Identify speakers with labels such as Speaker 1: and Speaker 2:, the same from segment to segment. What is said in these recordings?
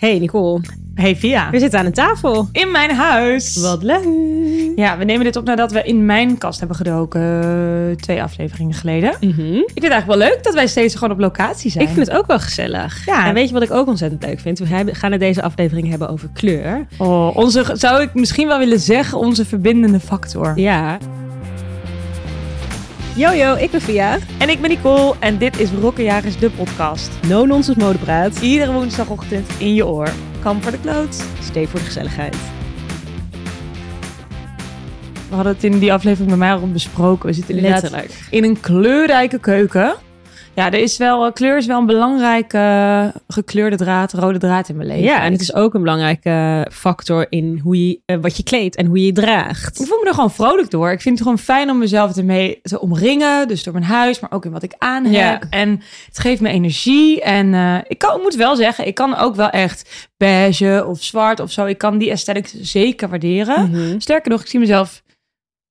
Speaker 1: Hey Nicole,
Speaker 2: Hey Via.
Speaker 1: we zitten aan een tafel.
Speaker 2: In mijn huis.
Speaker 1: Wat leuk.
Speaker 2: Ja, we nemen dit op nadat we in mijn kast hebben gedoken. Twee afleveringen geleden.
Speaker 1: Mhm.
Speaker 2: Ik vind het eigenlijk wel leuk dat wij steeds gewoon op locatie zijn.
Speaker 1: Ik vind het ook wel gezellig.
Speaker 2: Ja.
Speaker 1: En weet je wat ik ook ontzettend leuk vind? We gaan het deze aflevering hebben over kleur.
Speaker 2: Oh, onze, zou ik misschien wel willen zeggen, onze verbindende factor.
Speaker 1: Ja. Yo yo, ik ben Via.
Speaker 2: En ik ben Nicole en dit is Rokkenjagers, de podcast.
Speaker 1: No nonsense modepraat.
Speaker 2: Iedere woensdagochtend in je oor. Kam voor de kloot.
Speaker 1: Stay voor de gezelligheid.
Speaker 2: We hadden het in die aflevering bij mij al besproken. We zitten
Speaker 1: Letterlijk.
Speaker 2: in een kleurrijke keuken. Ja, er is wel, eh, kleur is wel een belangrijke eh, gekleurde draad, rode draad in mijn leven.
Speaker 1: Ja, en het is ook een belangrijke factor in hoe je, eh, wat je kleedt en hoe je je draagt.
Speaker 2: Ik voel me er gewoon vrolijk door. Ik vind het gewoon fijn om mezelf ermee te omringen. Dus door mijn huis, maar ook in wat ik aan heb.
Speaker 1: Ja.
Speaker 2: En het geeft me energie. En ik, kan, ik moet wel zeggen, ik kan ook wel echt beige of zwart of zo. Ik kan die aesthetic zeker waarderen.
Speaker 1: Mhm.
Speaker 2: Sterker nog, ik zie mezelf...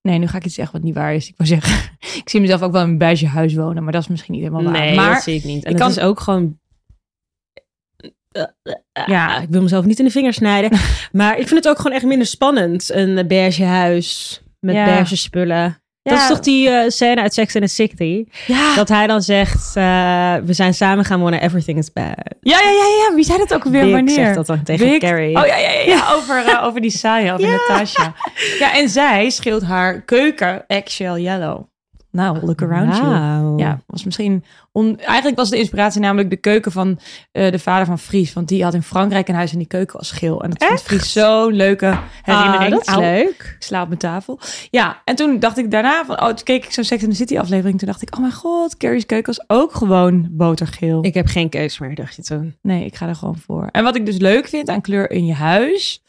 Speaker 2: Nee, nu ga ik iets zeggen wat niet waar is. Ik wou zeggen, ik zie mezelf ook wel in een beige huis wonen. Maar dat is misschien niet helemaal waar.
Speaker 1: Nee,
Speaker 2: maar
Speaker 1: dat zie ik niet. En
Speaker 2: ik
Speaker 1: het
Speaker 2: kan-
Speaker 1: is ook gewoon...
Speaker 2: ja,
Speaker 1: Ik wil mezelf niet in de vingers snijden. maar ik vind het ook gewoon echt minder spannend. Een beige huis met
Speaker 2: Ja.
Speaker 1: beige spullen. Dat is toch die eh, scène uit Sex and the City?
Speaker 2: ja.
Speaker 1: Dat hij dan zegt, eh, we zijn samen gaan wonen, everything is bad.
Speaker 2: ja, ja, ja, ja. Wie zei dat ook alweer?
Speaker 1: Big
Speaker 2: Wanneer?
Speaker 1: zegt dat dan tegen
Speaker 2: Big-
Speaker 1: Carrie.
Speaker 2: Oh ja, ja, ja, ja. Over, eh, over die saai, over Natasha. Ja, en zij scheelt haar keuken eggshell yellow. Nou, look around you. Ja, was misschien... On... Eigenlijk was de inspiratie namelijk de keuken van eh, de vader van Fries. Want die had in Frankrijk een huis en die keuken was geel. En dat vond
Speaker 1: Echt?
Speaker 2: Fries zo'n leuke herinnering.
Speaker 1: Ah, dat is
Speaker 2: Au,
Speaker 1: leuk.
Speaker 2: Ik sla op mijn tafel. Ja, en toen dacht ik daarna van... Oh, toen keek ik zo'n Sex in the City aflevering. Toen dacht ik, oh mijn god, Carrie's keuken was ook gewoon botergeel.
Speaker 1: Ik heb geen keus meer, dacht je toen.
Speaker 2: Nee, ik ga er gewoon voor. En wat ik dus leuk vind aan kleur in je huis.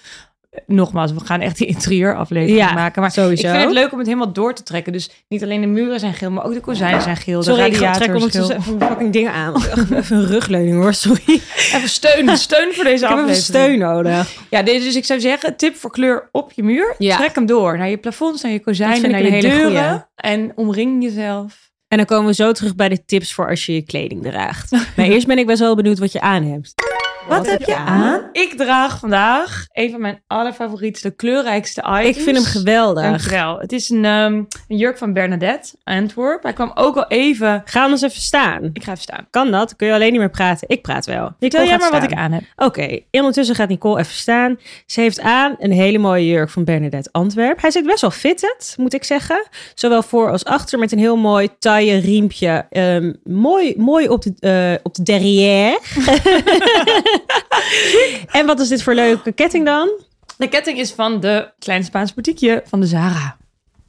Speaker 2: Nogmaals, we gaan echt die interieuraflevering
Speaker 1: Ja,
Speaker 2: maken. Maar
Speaker 1: sowieso.
Speaker 2: ik vind het leuk om het helemaal door te trekken. Dus niet alleen de muren zijn geel, maar ook de kozijnen zijn geel.
Speaker 1: Sorry,
Speaker 2: de
Speaker 1: ik ga trekken ondertussen even fucking dingen aan. Even een rugleuning hoor, sorry.
Speaker 2: Even steun, steun voor deze
Speaker 1: Ik heb even
Speaker 2: aflevering.
Speaker 1: steun nodig.
Speaker 2: Ja, dus ik zou zeggen, tip voor kleur op je muur.
Speaker 1: Ja.
Speaker 2: Trek hem door naar je plafonds, naar je kozijnen, naar je deuren.
Speaker 1: goeie.
Speaker 2: En omring jezelf.
Speaker 1: En dan komen we zo terug bij de tips voor als je je kleding draagt. Maar eerst ben ik best wel benieuwd wat je aan hebt.
Speaker 2: Ik draag vandaag een van mijn allerfavorietste, kleurrijkste items.
Speaker 1: Ik vind hem geweldig.
Speaker 2: Dankjewel. Het is een, ehm, een jurk van Bernadette Antwerp. Hij kwam ook al even...
Speaker 1: Ga anders even staan.
Speaker 2: Ik ga even staan.
Speaker 1: Kan dat? Kun je alleen niet meer praten? Ik praat wel.
Speaker 2: Vertel jij maar wat ik
Speaker 1: aan.
Speaker 2: aan heb.
Speaker 1: Oké, ondertussen gaat Nicole even staan. Ze heeft aan een hele mooie jurk van Bernadette Antwerp. Hij zit best wel fitted, moet ik zeggen. Zowel voor als achter met een heel mooi taille riempje. Ehm, mooi, mooi op de, eh, op de derrière. en wat is dit voor leuke ketting dan?
Speaker 2: De ketting is van de kleine Spaanse boutiqueje van de Zara.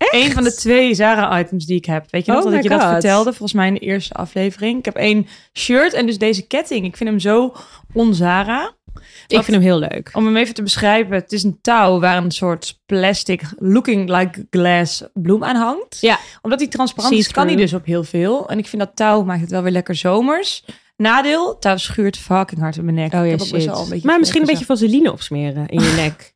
Speaker 2: Een van de twee Zara-items die ik heb. Weet je nog
Speaker 1: Oh
Speaker 2: dat je dat vertelde? Volgens mij in de eerste aflevering. Ik heb één shirt en dus deze ketting. Ik vind hem zo on-Zara.
Speaker 1: Ik vind hem heel leuk.
Speaker 2: Om hem even te beschrijven. Het is een touw waar een soort plastic looking like glass bloem aan hangt.
Speaker 1: Ja.
Speaker 2: Omdat hij transparant is, kan hij dus op heel veel. En ik vind dat touw maakt het wel weer lekker zomers. Nadeel, touw schuurt fucking hard in mijn nek.
Speaker 1: Oh
Speaker 2: Ik
Speaker 1: ja,
Speaker 2: heb ook best wel
Speaker 1: shit.
Speaker 2: een beetje
Speaker 1: Maar misschien een beetje vaseline opsmeren in je nek.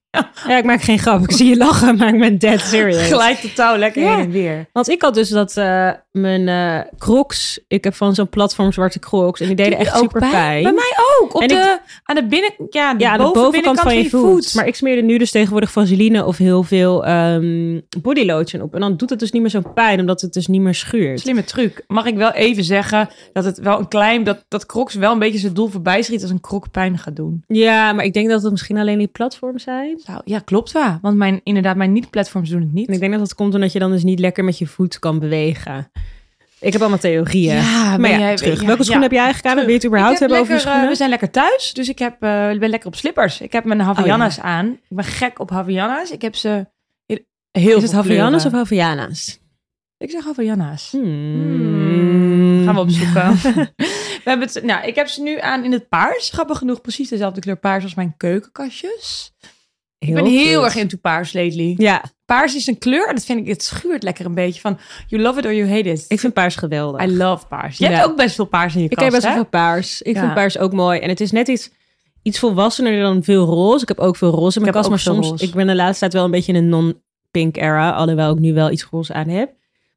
Speaker 1: Ja, ik maak geen grap. Ik zie je lachen, maar ik ben dead serious.
Speaker 2: Gelijk de touw lekker
Speaker 1: Ja.
Speaker 2: heen en weer.
Speaker 1: Want ik had dus dat eh, mijn eh crocs, ik heb van zo'n platform zwarte crocs en die deden echt super
Speaker 2: bij,
Speaker 1: pijn.
Speaker 2: bij mij ook. Op
Speaker 1: En
Speaker 2: de, aan de binnen, ja, de,
Speaker 1: ja, aan de
Speaker 2: boven,
Speaker 1: bovenkant van je voet.
Speaker 2: voet.
Speaker 1: Maar ik smeerde nu dus tegenwoordig vaseline of heel veel ehm body lotion op. En dan doet het dus niet meer zo'n pijn, omdat het dus niet meer schuurt.
Speaker 2: Slimme truc. Mag ik wel even zeggen dat het wel een klein, dat, dat Crocs wel een beetje zijn doel voorbij schiet als een krok pijn gaat doen.
Speaker 1: Ja, maar ik denk dat het misschien alleen die platforms zijn.
Speaker 2: Nou, ja, klopt wel. Want mijn, inderdaad, mijn niet-platforms doen het niet.
Speaker 1: En ik denk dat dat komt omdat je dan dus niet lekker met je voet kan bewegen. Ik heb allemaal theorieën.
Speaker 2: Ja,
Speaker 1: maar ja,
Speaker 2: jij-
Speaker 1: terug.
Speaker 2: ja,
Speaker 1: Welke schoenen
Speaker 2: ja.
Speaker 1: heb jij eigenlijk aan? Wil je het überhaupt hebben over je
Speaker 2: lekker, eh,
Speaker 1: schoenen?
Speaker 2: we zijn lekker thuis, dus ik, heb, eh, ik ben lekker op slippers. Ik heb mijn Havaianas aan. Ik ben gek op Havaianas. Ik heb ze heel
Speaker 1: Is het Havaianas of. Havaianas?
Speaker 2: Ik zeg Havaianas.
Speaker 1: Hmm.
Speaker 2: Gaan we opzoeken. we hebben het, nou, ik heb ze nu aan in het paars. Grappig genoeg precies dezelfde kleur paars als mijn keukenkastjes. Ik ben heel erg into paars lately.
Speaker 1: Ja,
Speaker 2: Paars is een kleur en dat vind ik, het schuurt lekker een beetje van you love it or you hate it.
Speaker 1: ik vind paars geweldig.
Speaker 2: I love paars. Je
Speaker 1: Ja.
Speaker 2: hebt ook best veel paars in je
Speaker 1: Ik
Speaker 2: kast,
Speaker 1: heb best veel paars. Ik
Speaker 2: Ja.
Speaker 1: vind paars ook mooi. En het is net iets, iets volwassener dan veel roze. Ik heb ook veel roze in mijn kast. Maar soms,
Speaker 2: roze.
Speaker 1: ik ben de laatste tijd wel een beetje in een non-pink era. Alhoewel ik nu wel iets roze aan heb.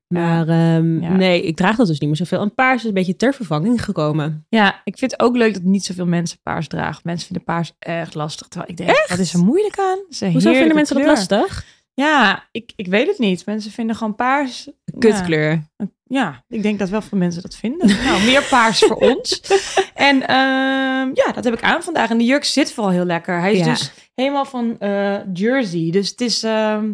Speaker 1: Maar ehm,
Speaker 2: Ja.
Speaker 1: nee, ik draag dat dus niet meer zoveel. En paars is een beetje ter vervanging gekomen.
Speaker 2: Ja, ik vind het ook leuk dat niet zoveel mensen paars dragen. Mensen vinden paars echt lastig. Terwijl ik denk, wat is er moeilijk aan?
Speaker 1: Hoezo vinden mensen
Speaker 2: kleur.
Speaker 1: dat lastig?
Speaker 2: Ja, ik, ik weet het niet. Mensen vinden gewoon paars...
Speaker 1: Kutkleur.
Speaker 2: Ja, ja, ik denk dat wel veel mensen dat vinden. nou, meer paars voor ons. En ehm, ja, dat heb ik aan vandaag. En de jurk zit vooral heel lekker. Hij is
Speaker 1: Ja.
Speaker 2: dus helemaal van eh, jersey. Dus het is... ehm,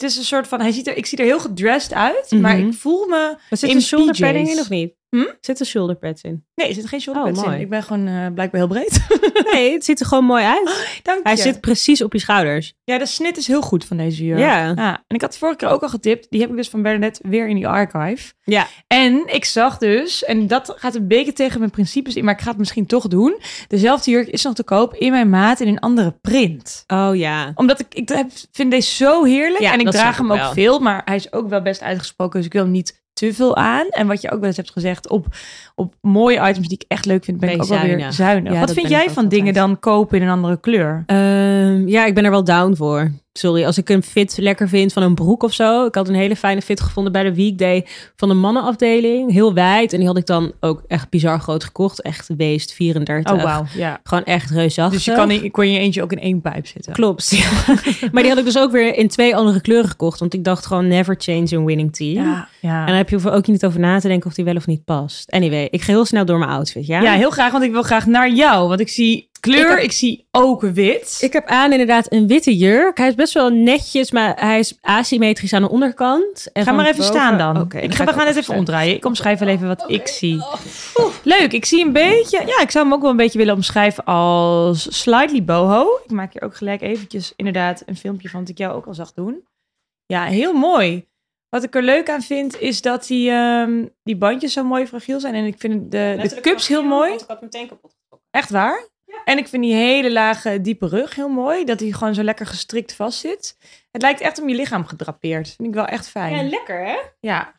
Speaker 2: het is een soort van, hij ziet er, ik zie er heel gedressed uit, maar
Speaker 1: Mhm.
Speaker 2: ik voel me
Speaker 1: Maar zit er padding
Speaker 2: PJ's.
Speaker 1: in of niet?
Speaker 2: Hm?
Speaker 1: Zit er shoulder pads in?
Speaker 2: Nee, er zit geen shoulder
Speaker 1: Oh,
Speaker 2: pads in.
Speaker 1: mooi.
Speaker 2: Ik ben gewoon eh, blijkbaar heel breed.
Speaker 1: Nee, het ziet er gewoon mooi uit.
Speaker 2: Dank
Speaker 1: Hij
Speaker 2: je.
Speaker 1: zit precies op je schouders.
Speaker 2: Ja, de snit is heel goed van deze jurk.
Speaker 1: Ja.
Speaker 2: En ik had de vorige keer ook al getipt. Die heb ik dus van Bernadette weer in die archive.
Speaker 1: Ja.
Speaker 2: En ik zag dus, en dat gaat een beetje tegen mijn principes in, maar ik ga het misschien toch doen. Dezelfde jurk is nog te koop in mijn maat in een andere print.
Speaker 1: Oh ja.
Speaker 2: Omdat ik, ik vind deze zo heerlijk.
Speaker 1: Ja,
Speaker 2: en ik draag hem ook
Speaker 1: wel.
Speaker 2: veel, maar hij is ook wel best uitgesproken. Dus ik wil hem niet te veel aan. En wat je ook wel eens hebt gezegd, op, op mooie items die ik echt leuk vind, ben
Speaker 1: Ben
Speaker 2: ik
Speaker 1: je
Speaker 2: ook wel weer
Speaker 1: zuinig. Ja,
Speaker 2: wat vind jij van
Speaker 1: altijd.
Speaker 2: dingen dan kopen in een andere kleur?
Speaker 1: Ehm, ja, ik ben er wel down voor. Sorry, als ik een fit lekker vind van een broek of zo. Ik had een hele fijne fit gevonden bij de weekday van de mannenafdeling. Heel wijd. En die had ik dan ook echt bizar groot gekocht. Echt weest 34.
Speaker 2: Oh, wauw. Ja.
Speaker 1: Gewoon echt reusachtig.
Speaker 2: Dus je kan, in, kon je eentje ook in één pijp zitten.
Speaker 1: Klopt. ja. maar die had ik dus ook weer in twee andere kleuren gekocht. Want ik dacht gewoon never change a winning team.
Speaker 2: Ja, ja.
Speaker 1: En dan heb je ook niet over na te denken of die wel of niet past. Anyway, ik ga heel snel door mijn outfit, ja?
Speaker 2: ja, heel graag, want ik wil graag naar jou. Want ik zie kleur,
Speaker 1: Ik
Speaker 2: zie ook wit.
Speaker 1: Ik heb aan inderdaad een witte jurk. Hij is best wel netjes, maar hij is asymmetrisch aan de onderkant. En
Speaker 2: Ga maar even
Speaker 1: boven-
Speaker 2: staan dan.
Speaker 1: Oké,
Speaker 2: ik
Speaker 1: dan
Speaker 2: ga, we gaan het even omdraaien. Ik omschrijf wel even wat ik zie. Leuk, ik zie een beetje... Ja, ik zou hem ook wel een beetje willen omschrijven als slightly boho. Ik maak hier ook gelijk eventjes inderdaad een filmpje van, dat ik jou ook al zag doen. Ja, heel mooi. Wat ik er leuk aan vind, is dat die, ehm, die bandjes zo mooi fragiel zijn. En ik vind de, de cups heel mooi.
Speaker 1: Ik had meteen kapot getrokken.
Speaker 2: Echt waar? En ik vind die hele lage, diepe rug heel mooi. Dat hij gewoon zo lekker gestrikt vast zit. Het lijkt echt om je lichaam gedrapeerd. Vind ik wel echt fijn.
Speaker 1: Ja, lekker hè?
Speaker 2: Ja.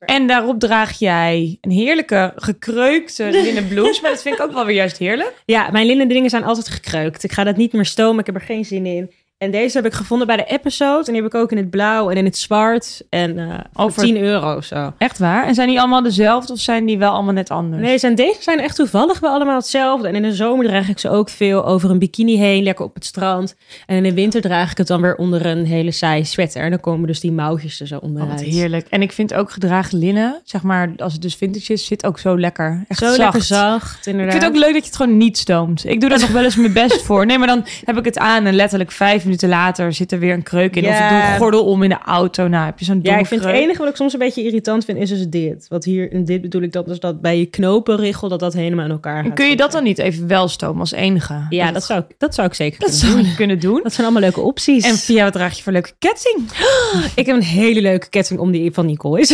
Speaker 2: En daarop draag jij een heerlijke, gekreukte linnen blouse. maar dat vind ik ook wel weer juist heerlijk.
Speaker 1: Ja, mijn linnen dingen zijn altijd gekreukt. Ik ga dat niet meer stomen. Ik heb er geen zin in. En deze heb ik gevonden bij de episode. En die heb ik ook in het blauw en in het zwart. En eh
Speaker 2: Over-
Speaker 1: 10 euro zo.
Speaker 2: Echt waar? En zijn die allemaal dezelfde of zijn die wel allemaal net anders?
Speaker 1: Nee, zijn, deze zijn echt toevallig wel allemaal hetzelfde. En in de zomer draag ik ze ook veel over een bikini heen, lekker op het strand. En in de winter draag ik het dan weer onder een hele saaie sweater. En dan komen dus die mouwtjes er zo
Speaker 2: Oh,
Speaker 1: onderuit.
Speaker 2: wat heerlijk. En ik vind ook gedragen linnen, zeg maar, als het dus vintage is, zit ook zo lekker. Echt
Speaker 1: Zo
Speaker 2: zacht.
Speaker 1: lekker zacht,
Speaker 2: Ik
Speaker 1: inderdaad.
Speaker 2: vind het ook leuk dat je het gewoon niet stoomt. Ik doe daar nog wel eens mijn best voor. Nee, maar dan heb ik het aan en letterlijk vijf minuten later zit er weer een kreuk in. Of ik
Speaker 1: Ja.
Speaker 2: doe een gordel om in de auto. Nou, heb je zo'n
Speaker 1: Ja, ik vind het enige wat ik soms een beetje irritant vind, is dus dit. Wat hier, en dit bedoel ik dan, dus dat bij je knopenrichel, dat dat helemaal in elkaar
Speaker 2: En
Speaker 1: gaat
Speaker 2: kun je dat dan niet even wel stomen als enige?
Speaker 1: Ja, dat zou, ik- dat zou ik zeker
Speaker 2: dat
Speaker 1: kunnen
Speaker 2: zou
Speaker 1: doen.
Speaker 2: kunnen doen.
Speaker 1: Dat zijn allemaal leuke opties.
Speaker 2: En via wat draag je voor leuke ketting?
Speaker 1: ik heb een hele leuke ketting om die van Nicole is.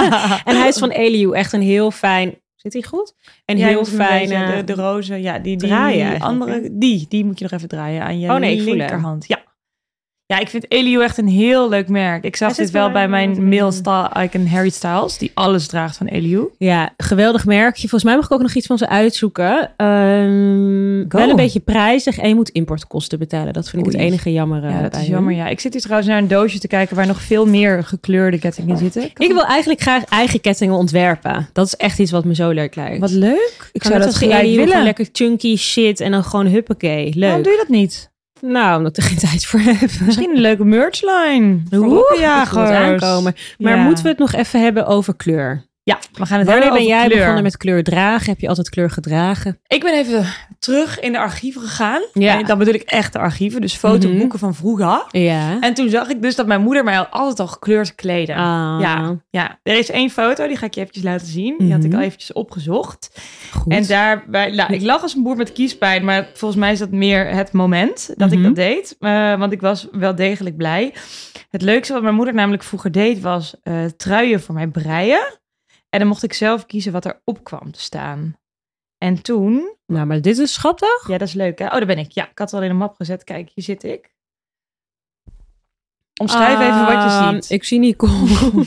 Speaker 1: en hij is van Eliu. Echt een heel fijn... Zit hij goed?
Speaker 2: Ja, je
Speaker 1: heel fijne...
Speaker 2: De, de roze, ja, die, die
Speaker 1: draaien eigenlijk,
Speaker 2: andere, die, die moet je nog even draaien aan je
Speaker 1: Oh nee,
Speaker 2: linkerhand. Ja. Ja, ik vind Elio echt een heel leuk merk. Ik zag dit wel bij mijn male style icon Harry Styles, die alles draagt van Elio.
Speaker 1: Ja, geweldig merkje. Volgens mij mag ik ook nog iets van ze uitzoeken. Ehm, wel een beetje prijzig en je moet importkosten betalen. Dat vind ik het enige jammer.
Speaker 2: Ja,
Speaker 1: eh,
Speaker 2: dat is
Speaker 1: hun.
Speaker 2: jammer. Ja, ik zit hier trouwens naar een doosje te kijken waar nog veel meer gekleurde kettingen zitten.
Speaker 1: Ik wil eigenlijk graag eigen kettingen ontwerpen. Dat is echt iets wat me zo leuk lijkt.
Speaker 2: Wat leuk. Ik zou dat gelijk
Speaker 1: gewoon
Speaker 2: willen.
Speaker 1: Lekker chunky shit en dan gewoon huppakee. Leuk.
Speaker 2: Waarom doe je dat niet?
Speaker 1: Nou, omdat ik er geen tijd voor heb.
Speaker 2: Misschien een leuke merchline.
Speaker 1: Oeh, aankomen. Maar
Speaker 2: Ja.
Speaker 1: moeten we het nog even hebben over kleur?
Speaker 2: Ja, we gaan het
Speaker 1: Wanneer
Speaker 2: hebben
Speaker 1: ben jij
Speaker 2: kleur.
Speaker 1: begonnen met kleur dragen? Heb je altijd kleur gedragen?
Speaker 2: Ik ben even terug in de archieven gegaan.
Speaker 1: Ja.
Speaker 2: En dan bedoel ik echt de archieven, dus fotoboeken van vroeger.
Speaker 1: Ja.
Speaker 2: En toen zag ik dus dat mijn moeder mij al altijd al gekleurd kleden.
Speaker 1: Ah,
Speaker 2: Ja, ja, er is één foto, die ga ik je eventjes laten zien. Die had ik
Speaker 1: Mhm.
Speaker 2: al eventjes opgezocht.
Speaker 1: goed.
Speaker 2: En daarbij, nou, ik lag als een boer met kiespijn, maar volgens mij is dat meer het moment dat
Speaker 1: Mhm.
Speaker 2: ik dat deed. Eh, want ik was wel degelijk blij. Het leukste wat mijn moeder namelijk vroeger deed, was eh, truien voor mij breien. En dan mocht ik zelf kiezen wat erop kwam te staan. En toen,
Speaker 1: Nou, maar dit is schattig.
Speaker 2: ja, dat is leuk hè? Oh, daar ben ik. Ja, ik had het al in een map gezet. Kijk, hier zit ik. Omschrijf even wat je
Speaker 1: Ah,
Speaker 2: ziet.
Speaker 1: Ik zie Nicole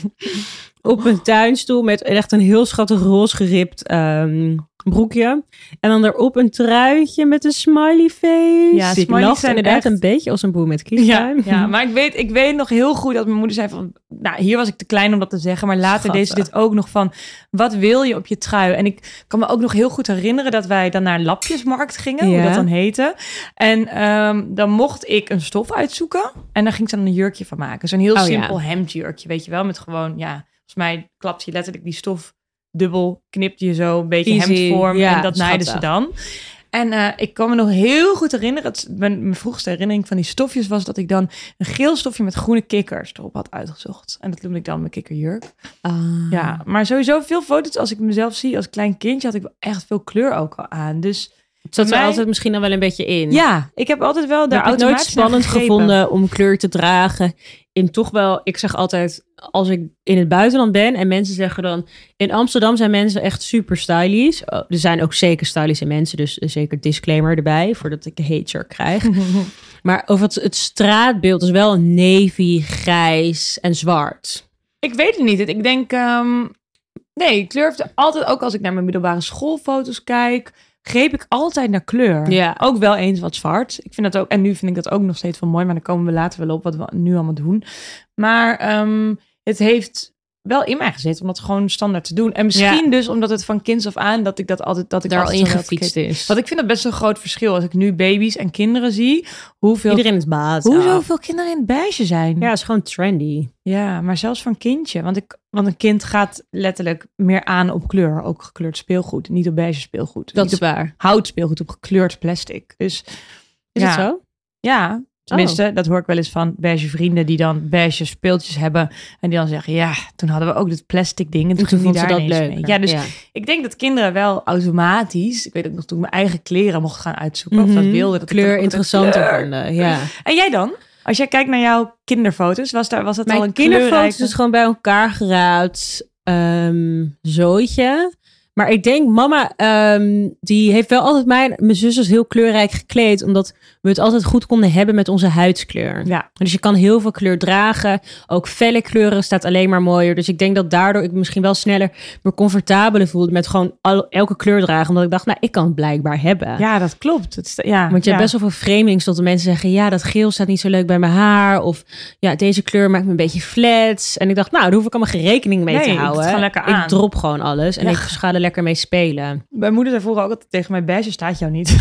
Speaker 1: op een tuinstoel met echt een heel schattig roze geript ehm, broekje. En dan erop een truitje met een smiley face.
Speaker 2: Ja,
Speaker 1: ik
Speaker 2: smileys zijn
Speaker 1: inderdaad
Speaker 2: echt-
Speaker 1: een beetje als een boer met
Speaker 2: Ja,
Speaker 1: kiespijn.
Speaker 2: ja, maar ik weet, ik weet nog heel goed dat mijn moeder zei van... Nou, hier was ik te klein om dat te zeggen. Maar later deed ze
Speaker 1: Schattig.
Speaker 2: dit ook nog van... Wat wil je op je trui? En ik kan me ook nog heel goed herinneren... dat wij dan naar Lapjesmarkt gingen. Hoe
Speaker 1: Ja.
Speaker 2: dat dan heette. En ehm, dan mocht ik een stof uitzoeken. En dan ging ze dan een jurkje van maken. Zo'n heel
Speaker 1: Oh, ja.
Speaker 2: simpel hemdjurkje, weet je wel. Met gewoon, ja... Volgens mij klapt je letterlijk die stof dubbel. Knipt je zo een beetje
Speaker 1: Easy.
Speaker 2: hemdvorm.
Speaker 1: Ja,
Speaker 2: en dat naaiden ze dan. En eh, ik kan me nog heel goed herinneren, het, mijn, mijn vroegste herinnering van die stofjes was dat ik dan een geel stofje met groene kikkers erop had uitgezocht. En dat noemde ik dan mijn kikkerjurk.
Speaker 1: Ah.
Speaker 2: Ja, maar sowieso veel foto's als ik mezelf zie als klein kindje had ik echt veel kleur ook al aan. Dus
Speaker 1: Het zat er
Speaker 2: mij-
Speaker 1: altijd misschien dan wel een beetje in.
Speaker 2: ja, ik heb altijd wel
Speaker 1: heb ik nooit spannend gevonden om kleur te dragen. In toch wel, ik zeg altijd, als ik in het buitenland ben en mensen zeggen dan, in Amsterdam zijn mensen echt super stylish. Oh, er zijn ook zeker stylische mensen, dus zeker disclaimer erbij, voordat ik de hate shirt krijg. maar over het, het straatbeeld is wel navy, grijs en zwart.
Speaker 2: Ik weet het niet. Ik denk, ehm, nee, kleur heeft altijd, ook als ik naar mijn middelbare schoolfoto's kijk, greep ik altijd naar kleur.
Speaker 1: Ja.
Speaker 2: Ook wel eens wat zwart. Ik vind dat ook, en nu vind ik dat ook nog steeds wel mooi, maar daar komen we later wel op wat we nu allemaal doen. Maar ehm, het heeft wel in mij gezeten om dat gewoon standaard te doen. En misschien dus omdat het van kinds af aan dat ik dat altijd dat ik
Speaker 1: Daar al
Speaker 2: altijd
Speaker 1: in
Speaker 2: zo had
Speaker 1: gefietst
Speaker 2: gekeken.
Speaker 1: is.
Speaker 2: Want ik vind dat best een groot verschil als ik nu baby's en kinderen zie. Hoeveel,
Speaker 1: Iedereen is baas.
Speaker 2: hoezo
Speaker 1: Ja.
Speaker 2: veel kinderen in het beige zijn.
Speaker 1: Ja, het is gewoon trendy.
Speaker 2: Ja, maar zelfs van kindje. Want, ik, want een kind gaat letterlijk meer aan op kleur. Ook gekleurd speelgoed. Niet op beige speelgoed.
Speaker 1: Dat
Speaker 2: niet
Speaker 1: is waar.
Speaker 2: hout speelgoed, op gekleurd plastic. Dus
Speaker 1: Is
Speaker 2: ja,
Speaker 1: het zo?
Speaker 2: Ja, tenminste, dat hoor ik wel eens van beige vrienden die dan beige speeltjes hebben. En die dan zeggen, ja, toen hadden we ook dit plastic ding. En toen,
Speaker 1: En toen vond ze dat leuk.
Speaker 2: mee. Ja, dus ik denk dat kinderen wel automatisch... Ik weet ook nog toen ik mijn eigen kleren mocht gaan uitzoeken. Of dat
Speaker 1: Mhm.
Speaker 2: wilde. Dat
Speaker 1: kleur interessanter vonden. Ja.
Speaker 2: En jij dan? Als jij kijkt naar jouw kinderfoto's, was, daar, was dat al een
Speaker 1: kinderfoto's
Speaker 2: kleurrijke...
Speaker 1: is gewoon bij elkaar geraapt zootje. Maar ik denk, mama, ehm, die heeft wel altijd mijn, mijn zusters heel kleurrijk gekleed. Omdat we het altijd goed konden hebben met onze huidskleur.
Speaker 2: Ja,
Speaker 1: Dus je kan heel veel kleur dragen. Ook felle kleuren staat alleen maar mooier. Dus ik denk dat daardoor ik misschien wel sneller me comfortabeler voelde met gewoon al, elke kleur dragen. Omdat ik dacht, nou, ik kan het blijkbaar hebben.
Speaker 2: ja, dat klopt. Het, ja,
Speaker 1: Want je
Speaker 2: ja.
Speaker 1: hebt best wel veel framings tot de mensen zeggen... ja, dat geel staat niet zo leuk bij mijn haar. Of ja, deze kleur maakt me een beetje flats. En ik dacht, nou, daar hoef ik allemaal geen rekening mee
Speaker 2: Nee,
Speaker 1: te
Speaker 2: ik doe het
Speaker 1: houden.
Speaker 2: gewoon lekker aan.
Speaker 1: Ik drop gewoon alles. En
Speaker 2: Ja.
Speaker 1: ik er lekker mee spelen.
Speaker 2: Mijn moeder zei vroeger ook altijd tegen mij, beige staat jou niet.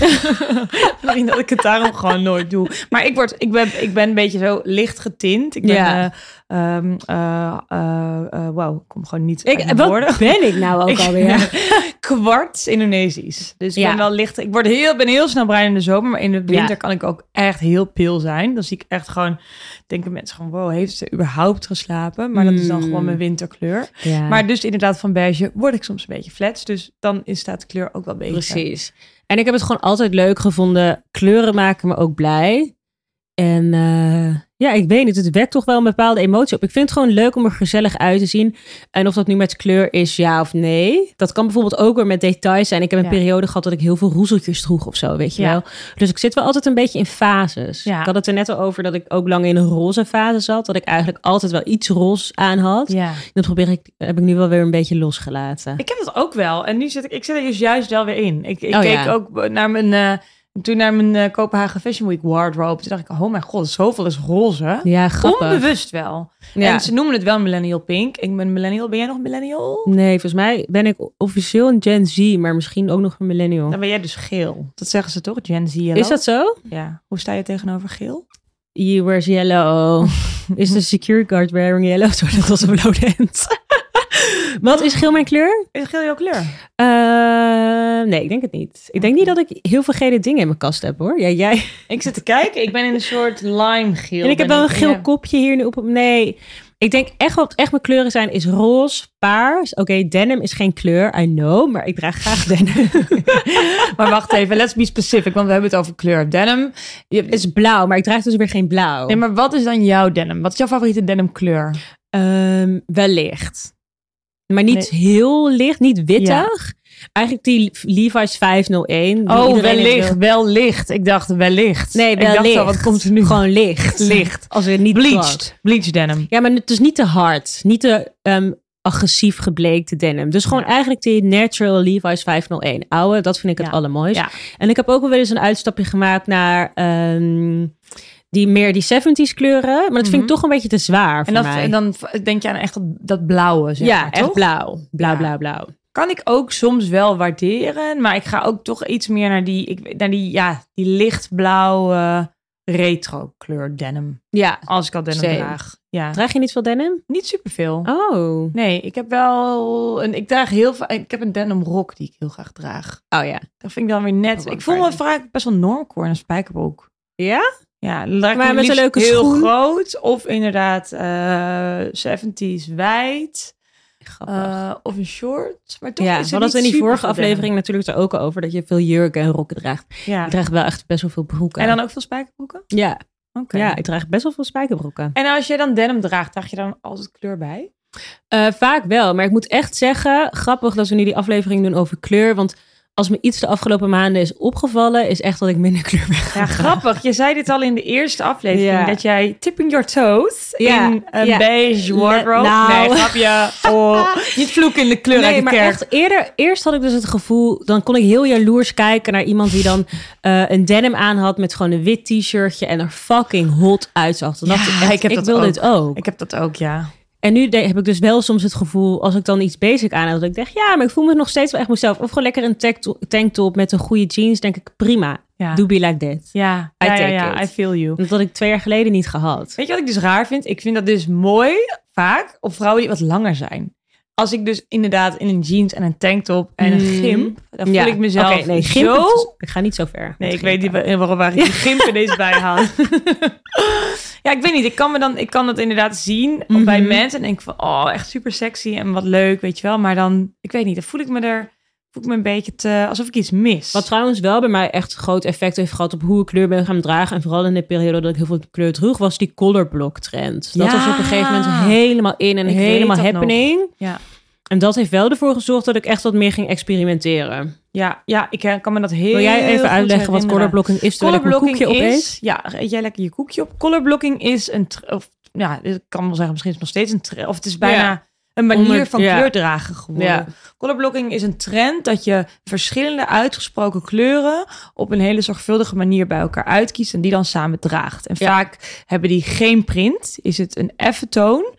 Speaker 2: Misschien dat ik het daarom gewoon nooit doe. Maar ik, word, ik, ben, ik ben een beetje zo licht getint. Ik ben,
Speaker 1: Ja.
Speaker 2: eh, ehm, eh, eh, eh, wauw, ik kom gewoon niet uit
Speaker 1: Ik, wat
Speaker 2: woorden.
Speaker 1: ben ik nou ook
Speaker 2: Ik-
Speaker 1: alweer?
Speaker 2: Kwarts Indonesisch. Dus ik
Speaker 1: Ja.
Speaker 2: ben wel licht. Ik word heel, ben heel snel bruin in de zomer, maar in de winter
Speaker 1: Ja.
Speaker 2: kan ik ook echt heel pil zijn. Dan zie ik echt gewoon, denken mensen gewoon, wow, heeft ze überhaupt geslapen? Maar dat is dan gewoon mijn winterkleur.
Speaker 1: Ja,
Speaker 2: Maar dus inderdaad van beige word ik soms een beetje flats. Dus dan is staat de kleur ook wel beter.
Speaker 1: precies. En ik heb het gewoon altijd leuk gevonden. Kleuren maken me ook blij. En eh, ja, ik weet niet, het wekt toch wel een bepaalde emotie op. Ik vind het gewoon leuk om er gezellig uit te zien. En of dat nu met kleur is, ja of nee. Dat kan bijvoorbeeld ook weer met details zijn. Ik heb een
Speaker 2: Ja.
Speaker 1: periode gehad dat ik heel veel roezeltjes droeg of zo, weet je
Speaker 2: Ja.
Speaker 1: wel. Dus ik zit wel altijd een beetje in fases.
Speaker 2: Ja.
Speaker 1: Ik had het er net al over dat ik ook lang in een roze fase zat. Dat ik eigenlijk altijd wel iets roze aan had.
Speaker 2: Ja.
Speaker 1: Dat probeer ik, heb ik nu wel weer een beetje losgelaten.
Speaker 2: Ik heb dat ook wel. En nu zit ik, ik zit er dus juist wel weer in. Ik, ik
Speaker 1: Oh,
Speaker 2: keek ook naar mijn, eh, toen naar mijn eh, Kopenhagen Fashion Week wardrobe. Toen dacht ik, oh mijn god, zoveel is roze.
Speaker 1: ja, grappig.
Speaker 2: Onbewust wel.
Speaker 1: Ja.
Speaker 2: En ze noemen het wel millennial pink. Ik ben millennial. Ben jij nog millennial?
Speaker 1: Nee, volgens mij ben ik officieel een Gen Z, maar misschien ook nog een millennial.
Speaker 2: Dan ben jij dus geel. Dat zeggen ze toch? Gen Z yellow?
Speaker 1: Is dat zo?
Speaker 2: Ja. Hoe sta je tegenover geel?
Speaker 1: You wears yellow. Is de security guard wearing yellow? Sorry, dat was een blauwdent. Wat is geel mijn kleur?
Speaker 2: Is geel jouw kleur?
Speaker 1: Eh, nee, ik denk het niet. Ik denk niet dat ik heel veel gele dingen in mijn kast heb hoor. Ja, jij.
Speaker 2: Ik zit te kijken. Ik ben in een soort lime geel.
Speaker 1: en ik heb wel een geel
Speaker 2: Ja.
Speaker 1: kopje hier nu op. Nee, ik denk echt wat echt mijn kleuren zijn is roze, paars. Oké, denim is geen kleur, I know, maar ik draag graag denim.
Speaker 2: Maar wacht even, let's be specific, want we hebben het over kleur. Denim. Je,
Speaker 1: is blauw, maar ik draag dus weer geen blauw.
Speaker 2: Nee, maar wat is dan jouw denim? Wat is jouw favoriete denim kleur?
Speaker 1: Ehm, wellicht. Maar niet heel licht, niet wittig. Eigenlijk die Levi's 501. die
Speaker 2: Oh, wellicht,
Speaker 1: wil-
Speaker 2: wel licht. Ik dacht wellicht.
Speaker 1: Nee,
Speaker 2: ik
Speaker 1: wellicht.
Speaker 2: dacht al, wat komt er nu?
Speaker 1: Gewoon licht.
Speaker 2: Licht.
Speaker 1: Als het niet
Speaker 2: bleached. Bleached denim.
Speaker 1: Ja, maar het is niet te hard. Niet te, ehm, agressief gebleekte denim. Dus gewoon
Speaker 2: Ja.
Speaker 1: eigenlijk die natural Levi's 501. Oude, dat vind ik het
Speaker 2: Ja.
Speaker 1: allermooiste.
Speaker 2: Ja.
Speaker 1: En ik heb ook wel eens een uitstapje gemaakt naar ehm, die meer die 70s kleuren. Maar dat vind ik
Speaker 2: Mhm.
Speaker 1: toch een beetje te zwaar voor
Speaker 2: En dan,
Speaker 1: mij.
Speaker 2: en dan denk je aan echt dat, blauwe, zeg
Speaker 1: ja,
Speaker 2: maar,
Speaker 1: echt
Speaker 2: toch?
Speaker 1: blauw. Blauw,
Speaker 2: Ja.
Speaker 1: blauw, blauw.
Speaker 2: Kan ik ook soms wel waarderen, maar ik ga ook toch iets meer naar die, ik, naar die, ja, die lichtblauwe retro kleur denim.
Speaker 1: Ja.
Speaker 2: Als ik al denim
Speaker 1: Same.
Speaker 2: draag. Ja,
Speaker 1: Draag je niet veel denim?
Speaker 2: niet superveel.
Speaker 1: Oh.
Speaker 2: Nee, ik heb wel een, ik draag heel vaak, ik heb een denim rok die ik heel graag draag.
Speaker 1: Oh ja.
Speaker 2: Dat vind ik dan weer net. Ik voel me vaak best wel normcore in een spijkerbroek.
Speaker 1: Ja?
Speaker 2: Ja,
Speaker 1: Maar met een leuke
Speaker 2: heel
Speaker 1: schoen?
Speaker 2: groot of inderdaad eh 70s wijd eh, of een short. Maar toch
Speaker 1: ja,
Speaker 2: is
Speaker 1: we
Speaker 2: het
Speaker 1: hadden het in die vorige aflevering natuurlijk er ook al over. Dat je veel jurken en rokken draagt.
Speaker 2: Ja.
Speaker 1: Ik draag wel echt best wel veel broeken.
Speaker 2: En dan ook veel spijkerbroeken?
Speaker 1: Ja,
Speaker 2: Oké.
Speaker 1: ja, ik draag best wel veel spijkerbroeken.
Speaker 2: En als je dan denim draagt, draag je dan altijd kleur bij?
Speaker 1: Eh, vaak wel, maar ik moet echt zeggen, grappig dat we nu die aflevering doen over kleur. Want als me iets de afgelopen maanden is opgevallen, is echt dat ik minder kleur ben gaan
Speaker 2: Ja, grappig. Je zei dit al in de eerste aflevering.
Speaker 1: Ja.
Speaker 2: Dat jij tipping your toes
Speaker 1: Ja,
Speaker 2: in een
Speaker 1: ja.
Speaker 2: beige wardrobe.
Speaker 1: Nou.
Speaker 2: Nee, grapje. Oh, niet vloeken in de kleur uit
Speaker 1: Nee,
Speaker 2: de
Speaker 1: maar
Speaker 2: kerk.
Speaker 1: echt eerder, eerst had ik dus het gevoel, dan kon ik heel jaloers kijken naar iemand die dan eh, een denim aan had met gewoon een wit t-shirtje en er fucking hot uitzag. Dan dacht
Speaker 2: Ja,
Speaker 1: ik, echt,
Speaker 2: ik heb dat
Speaker 1: wil
Speaker 2: ook.
Speaker 1: dit ook.
Speaker 2: Ik heb dat ook, ja.
Speaker 1: En nu heb ik dus wel soms het gevoel, als ik dan iets basic aan dat ik denk, ja, maar ik voel me nog steeds wel echt mezelf. Of gewoon lekker een tanktop, met een goede jeans, denk ik, prima.
Speaker 2: Ja,
Speaker 1: Do be like that.
Speaker 2: ja,
Speaker 1: I
Speaker 2: ja, ja,
Speaker 1: take
Speaker 2: ja,
Speaker 1: it.
Speaker 2: I feel you.
Speaker 1: Dat had ik twee jaar geleden niet gehad.
Speaker 2: Weet je wat ik dus raar vind? Ik vind dat dus mooi, vaak, op vrouwen die wat langer zijn. Als ik dus inderdaad in een jeans en een tanktop en een
Speaker 1: Mm.
Speaker 2: gimp, dan voel ik mezelf
Speaker 1: nee, gimp,
Speaker 2: zo...
Speaker 1: Ik ga niet zo ver.
Speaker 2: Nee, ik weet niet waarom waar ik die gimp ineens bij haal. ja, ik weet niet. Ik kan, me dan, ik kan dat inderdaad zien
Speaker 1: Mhm.
Speaker 2: bij mensen. En denk ik van, oh, echt super sexy en wat leuk, weet je wel. Maar dan, ik weet niet, dan voel ik me er, voel ik me een beetje te, alsof ik iets mis.
Speaker 1: Wat trouwens wel bij mij echt groot effect heeft gehad op hoe ik kleur ben gaan dragen. En vooral in de periode dat ik heel veel kleur droeg, was die colorblock trend. Dat
Speaker 2: Ja.
Speaker 1: was op een gegeven moment helemaal in en
Speaker 2: Ik
Speaker 1: helemaal
Speaker 2: nog.
Speaker 1: happening.
Speaker 2: Ja.
Speaker 1: En dat heeft wel ervoor gezorgd dat ik echt wat meer ging experimenteren.
Speaker 2: Ja, ja, ik eh, kan me dat heel
Speaker 1: Wil jij even uitleggen wat colorblocking is?
Speaker 2: Colorblocking is, ja, eet jij lekker je koekje op. Colorblocking is een, of, ja, ik kan wel zeggen, misschien is het nog steeds een of het is bijna
Speaker 1: Ja.
Speaker 2: Een manier
Speaker 1: Onder-
Speaker 2: van
Speaker 1: ja.
Speaker 2: kleurdragen geworden.
Speaker 1: Ja.
Speaker 2: Colorblocking is een trend dat je verschillende uitgesproken kleuren op een hele zorgvuldige manier bij elkaar uitkiest en die dan samen draagt. En
Speaker 1: Ja.
Speaker 2: vaak hebben die geen print, is het een effe toon.